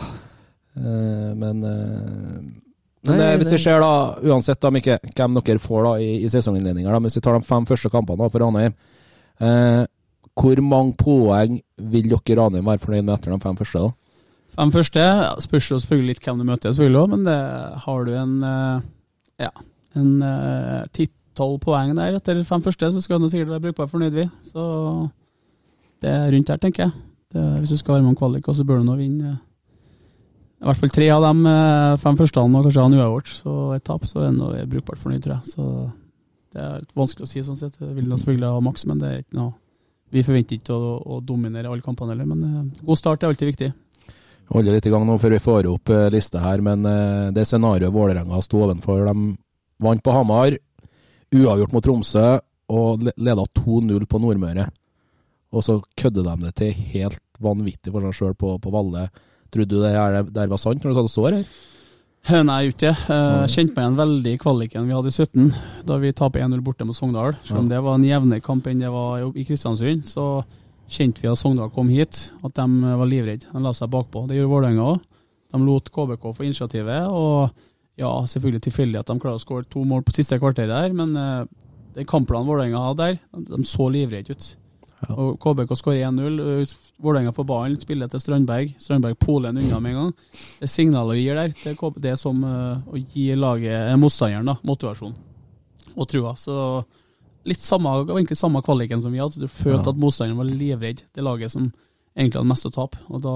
Eh, men eh, Nei, eh, hvis vi det- ser da, uansett da, Mikke, hvem dere får da i, i sesonginnledninga, hvis vi tar de fem første kampene da, for Ranheim, eh, hvor mange poeng vil dere Ranheim være fornøyd med etter de fem første? da? Fem første ja, spørs jo selvfølgelig litt hvem du møter, selvfølgelig også, men det, har du en eh, ja, en ti-tolv poeng der etter fem første, så skal du sikkert være brukbar fornøyd, vi. Så det er rundt her, tenker jeg. Det, hvis du skal være med om kvalik, så bør du nå vinne eh, i hvert fall tre av de eh, fem første, og kanskje han uavgjort. Så et tap, så er nå brukbart fornøyd, tror jeg. Så det er litt vanskelig å si, sånn sett. Jeg vil selvfølgelig ha maks, men det er ikke noe Vi forventer ikke å, å dominere alle kampene heller, men eh, god start er alltid viktig. Holder litt i gang nå før vi får opp eh, lista her, men eh, det scenarioet Vålerenga sto ovenfor, de vant på Hamar, uavgjort mot Tromsø og le- leda 2-0 på Nordmøre. Og så kødder de det til helt vanvittig for seg sjøl på, på Valle. Trodde du det her, der var sant når du satt og så her? Eh, Nei, ikke det. Eh, Kjente meg igjen veldig i kvaliken vi hadde i 17, da vi taper 1-0 borte mot Sogndal. Selv om det var en jevnere kamp enn det var i Kristiansund, så kjente vi at Sogndal kom hit, at de var livredde. De la seg bakpå. Det gjorde Vålerenga òg. De lot KBK få initiativet, og ja, selvfølgelig tilfeldig at de klarer å skåre to mål på siste kvarter der, men eh, den kampplanen Vålerenga hadde der, de så livredde ut. Og KBK skårer 1-0. ø, Vålerenga får ballen, spiller til Strandberg. Strandberg poler den unna med en gang. Det signalet vi gir der, det er, KBK det er som uh, å gi laget, eh, motstanderen da, motivasjon og trua. Så litt samme, egentlig samme kvaliken som vi hadde. Du følte Ja. at motstanderen var livredd det laget som egentlig hadde mest å tape. Og da,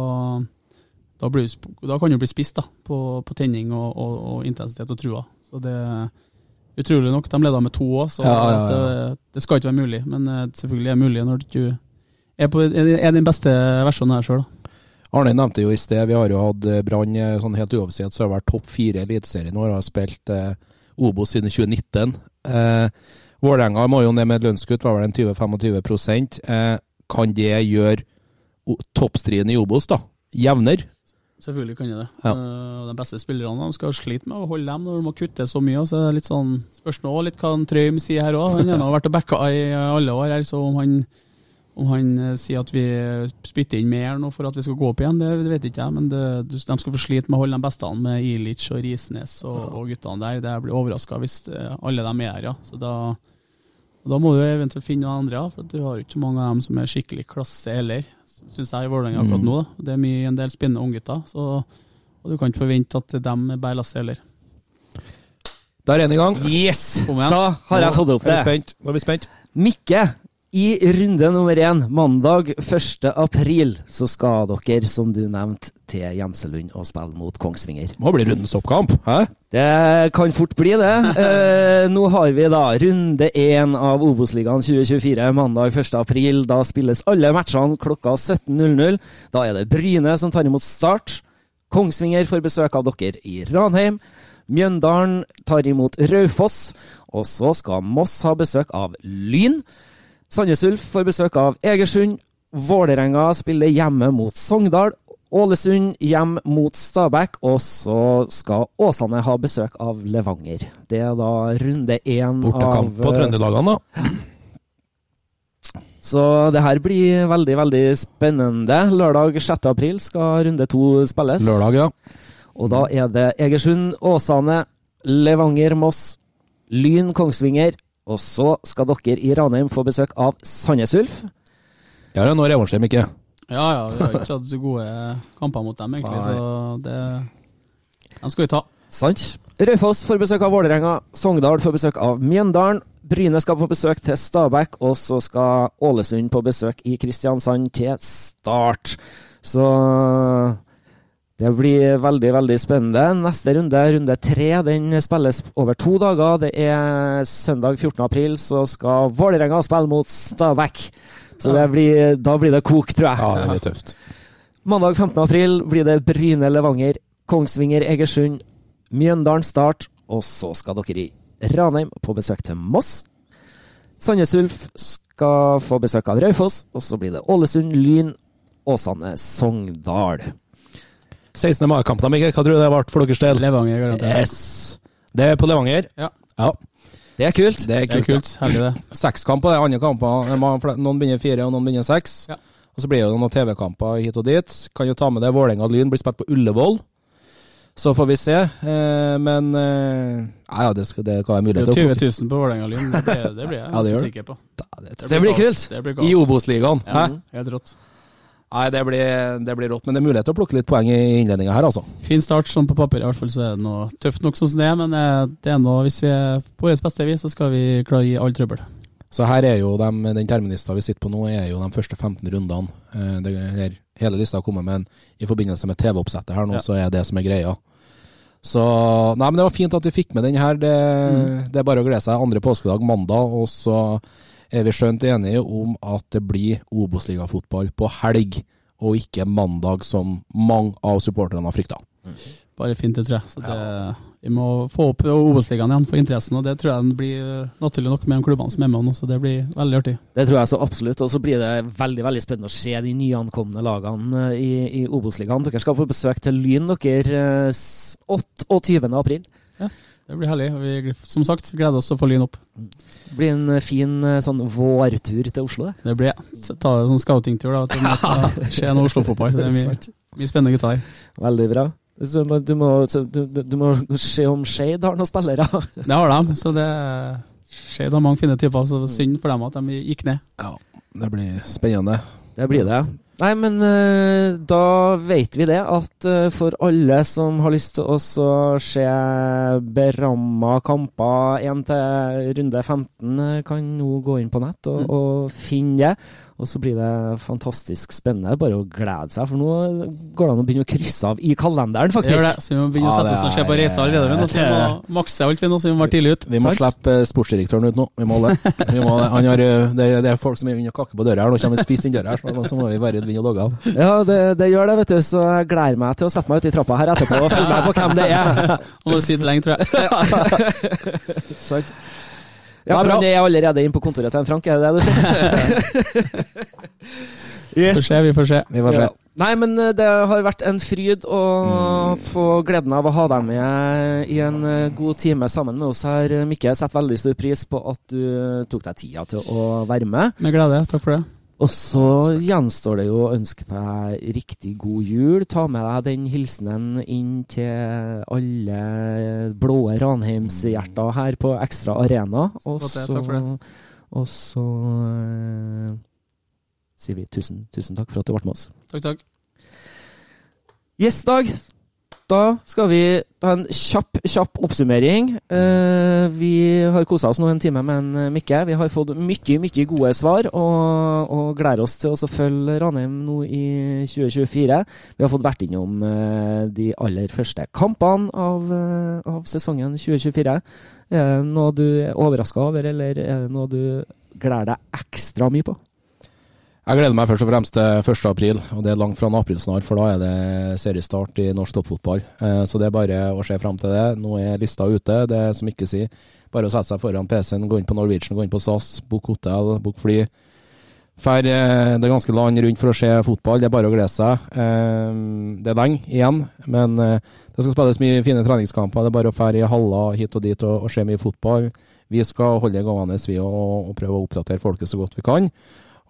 da, blir da kan du bli spist da, på, på tenning og, og, og intensitet og trua. Så det Utrolig nok, de leda med to òg, så Ja, ja, ja. Det, det skal ikke være mulig. Men eh, selvfølgelig er det mulig når du er, på, er din beste versjonen her sjøl. Arne nevnte jo i sted, vi har jo hatt eh, Brann eh, sånn helt uoffisielt, så har det vært topp fire i Eliteserien i år. Har spilt eh, Obos siden 2019. Eh, Vålerenga må jo ned med et lønnskutt, var vel en 20-25 eh, Kan det gjøre toppstriden i Obos da jevnere? Selvfølgelig kan jeg det. Ja. Eh, de beste spillerne de skal slite med å holde dem når de må kutte så mye. Så det er litt sånn, spørsmål litt hva Trøim sier her òg. Han har vært og backa i alle år her, så om han, om han eh, sier at vi spytter inn mer nå for at vi skal gå opp igjen, det, det vet ikke jeg. Men det, de skal få slite med å holde de beste med Ilic og Risnes og, og guttene der. Det blir overraska hvis eh, alle dem er her, ja. Så da, da må du eventuelt finne noen andre, ja, for du har ikke mange av dem som er skikkelig klasse heller, syns jeg i Vålerenga akkurat Mm. nå. da. Det er mye, en del spinnende unggutter, så og du kan ikke forvente at de bærer lasset heller. Da er en i gang. Yes! Da har jeg fått opp Er det. Nå er vi spent. Mikke, i runde nummer én, mandag 1. april, så skal dere, som du nevnte, til Gjemselund og spille mot Kongsvinger. Må bli rundens oppkamp. Hæ? Det kan fort bli det. Eh, nå har vi da runde én av Obos-ligaen 2024, mandag 1. april. Da spilles alle matchene klokka 17.00. Da er det Bryne som tar imot Start. Kongsvinger får besøk av dere i Ranheim. Mjøndalen tar imot Raufoss. Og så skal Moss ha besøk av Lyn. Sandnes Ulf får besøk av Egersund. Vålerenga spiller hjemme mot Sogndal. Ålesund hjem mot Stabæk, og så skal Åsane ha besøk av Levanger. Det er da runde én av Bortekamp på Trøndelagene, da. Så det her blir veldig, veldig spennende. Lørdag 6. april skal runde to spilles. Lørdag, ja. Og da er det Egersund, Åsane, Levanger, Moss, Lyn, Kongsvinger. Og så skal dere i Ranheim få besøk av Sandnes Ulf. Det er noe revansjer, Mikke. Ja ja, vi har ikke hatt så gode kamper mot dem, egentlig, Nei. så det dem skal vi ta. Sant. Raufoss får besøk av Vålerenga. Sogndal får besøk av Mjøndalen. Bryne skal på besøk til Stabæk, og så skal Ålesund på besøk i Kristiansand til Start. Så det blir veldig, veldig spennende. Neste runde, runde tre, den spilles over to dager. Det er søndag 14. april, så skal Vålerenga spille mot Stabæk. Så det blir, da blir det kok, tror jeg. Ja, det blir tøft. Mandag 15. april blir det Bryne Levanger, Kongsvinger Egersund, Mjøndalen Start, og så skal dere i Ranheim på besøk til Moss. Sandnes Ulf skal få besøk av Raufoss, og så blir det Ålesund, Lyn, Åsane, Sogndal. 16. mai-kampen, Mikkel. Hva tror du det ble for deres del? Levanger, garantert. Yes. Det er på Levanger. Ja. Ja. Det er kult. Det er Det er kult. kult. Herlig, det. Sekskamp på de andre kampene. Noen begynner fire, og noen begynner seks. Ja. Og så blir det noen TV-kamper hit og dit. Kan jo ta med det. Vålerenga og Lyn blir spilt på Ullevål. Så får vi se. Eh, men eh, ja, ja, det, skal, det kan være mulighet er til å 20 000 på Vålerenga-Lyn. Det, det blir jeg Ja, det sikker på. Det blir kult. Det blir I. Obos-ligaen. Ja, helt rått. Nei, det blir, det blir rått. Men det er mulighet til å plukke litt poeng i innledninga her, altså. Fin start sånn på papiret i hvert fall så er det noe tøft nok sånn som det er, men eh, det er noe, hvis vi er på vårt beste vis, så skal vi klare å gi all trøbbel. Så her er jo de, den terminlista vi sitter på nå, er jo de første 15 rundene. Eh, Det, her, hele lista har kommet, men i forbindelse med TV-oppsettet her nå, Ja. så er det som er greia. Så Nei, men det var fint at vi fikk med den her. Det, Mm. det er bare å glede seg. Andre påskedag mandag, og så er vi skjønt enige om at det blir Obos-ligafotball på helg, og ikke mandag, som mange av supporterne har frykta. bare fint, det tror jeg. Så det, Vi må få opp Obos-ligaen igjen for interessen, og det tror jeg den blir eh, naturlig nok med de klubbene som er med nå, så det blir veldig artig. Det tror jeg så absolutt. Og så blir det veldig veldig spennende å se de nyankomne lagene eh, i, i Obos-ligaen. Dere skal få besøk til Lyn dere eh, s- 28. april. Det blir herlig. Vi som sagt gleder oss til å få Lyn opp. Det blir en eh, fin eh, sånn vårtur til Oslo. det. Det blir det. Ta en sånn scoutingtur, da. Vi se noe Oslo-fotball. Det er mye, mye spennende gutter her. Veldig bra. Du, må, du, du- du må se om Skeid har noen spillere. Det har de, så det Skeid har mange fine typer, så synd for dem at de gikk ned. Ja, det blir spennende. Det blir det. Nei, men eh, da vet vi det, at eh, for alle som har lyst til å se beramma kamper 1 til runde 15, eh, kan nå gå inn på nett og, Mm. og finne det. Og så blir det fantastisk spennende. Bare å glede seg, for nå går det an å begynne å krysse av i kalenderen, Det gjør det, så vi må begynne å sette oss og se på er- reiser allerede. Vi må makse alt, vi nå, så vi må være tidlig ut. Vi må Sant? slippe eh, sportsdirektøren ut nå. Vi må det. Vi må det. Han har, eh, det, er- det er folk som er under kakke på døra her. Nå kommer vi spiss inn døra her, så så må vi bare begynne å logge av. Ja, det, det gjør det, vet du. Så jeg gleder meg til å sette meg ut i trappa her etterpå og følge med på hvem det er. Og det sitter lenge, tror jeg. Sant. Ja, Nei, men det er allerede inne på kontoret til en Frank, er det det du sier? Får se, vi får se. Vi får se. Ja. Nei, men eh, det har vært en fryd å få gleden av å ha deg med i en eh, god time sammen med oss her, Mikke. Setter veldig stor pris på at du tok deg tida til å være med. Med glede. Takk for det. Og så gjenstår det jo å ønske deg riktig god jul. Ta med deg den hilsenen inn til alle blå Ranheimshjerter her på Ekstra Arena. Og så, og så uh, sier vi tusen, tusen takk for at du ble med oss. Takk, takk. Yes, Dag. Da skal vi ta en kjapp, kjapp oppsummering. Eh, vi har kosa oss nå en time med en eh, Mikke. Vi har fått mye, mye gode svar, og, og gleder oss til å følge Ranheim nå i 2024. Vi har fått vært innom eh, de aller første kampene av, av sesongen 2024. Er det noe du er overraska over, eller er det noe du gleder deg ekstra mye på? Jeg gleder meg først og fremst til 1. april, og det er langt fra en april snart, for da er det seriestart i norsk toppfotball. Eh, Så det er bare å se frem til det. Nå er lista ute, det er som ikke sier. Bare å sette seg foran PC-en, gå inn på Norwegian, gå inn på SAS, book hotell, book fly. Fær eh, det ganske land rundt for å se fotball, det er bare å glede seg. Eh, Det er lenge igjen, men det skal spilles mye fine treningskamper. Det er bare å fære i haller hit og dit og se mye fotball. Vi skal holde det gående vi og, og prøve å oppdatere folket så godt vi kan.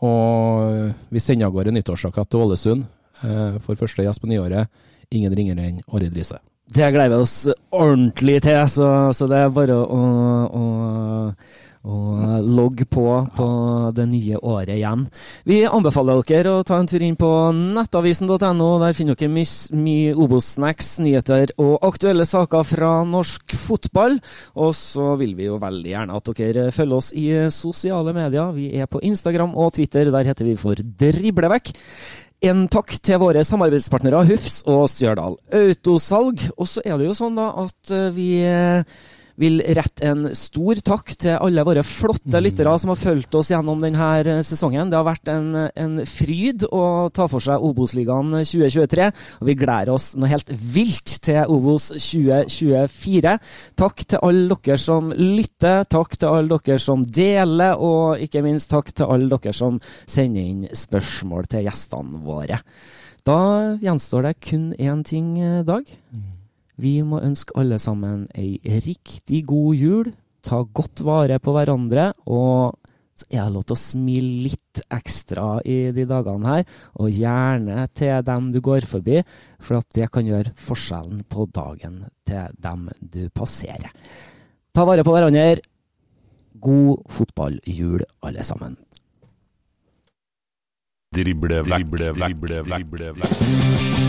Og vi sender av gårde nyttårsrakett til Ålesund eh, for første gjest på nyåret. Ingen ringere enn Arild Riise. Det gleder vi oss ordentlig til, så, så det er bare å, å, å logge på på det nye året igjen. Vi anbefaler dere å ta en tur inn på nettavisen.no. Der finner dere mye, mye Obos-snacks, nyheter og aktuelle saker fra norsk fotball. Og så vil vi jo veldig gjerne at dere følger oss i sosiale medier. Vi er på Instagram og Twitter. Der heter vi for Driblevekk. En takk til våre samarbeidspartnere Hufs og Stjørdal Autosalg. Og så er det jo sånn da at eh, vi eh, vil rette en stor takk til alle våre flotte lyttere som har fulgt oss gjennom denne sesongen. Det har vært en, en fryd å ta for seg Obos-ligaen 2023, og vi gleder oss noe helt vilt til Obos 2024. Takk til alle dere som lytter, takk til alle dere som deler, og ikke minst takk til alle dere som sender inn spørsmål til gjestene våre. Da gjenstår det kun én ting, eh, Dag. Vi må ønske alle sammen ei riktig god jul. Ta godt vare på hverandre. Og så er det lov til å smile litt ekstra i de dagene her. Og gjerne til dem du går forbi, for at det kan gjøre forskjellen på dagen til dem du passerer. Ta vare på hverandre. God fotballjul, alle sammen. Drible vekk, drible vekk, drible vekk.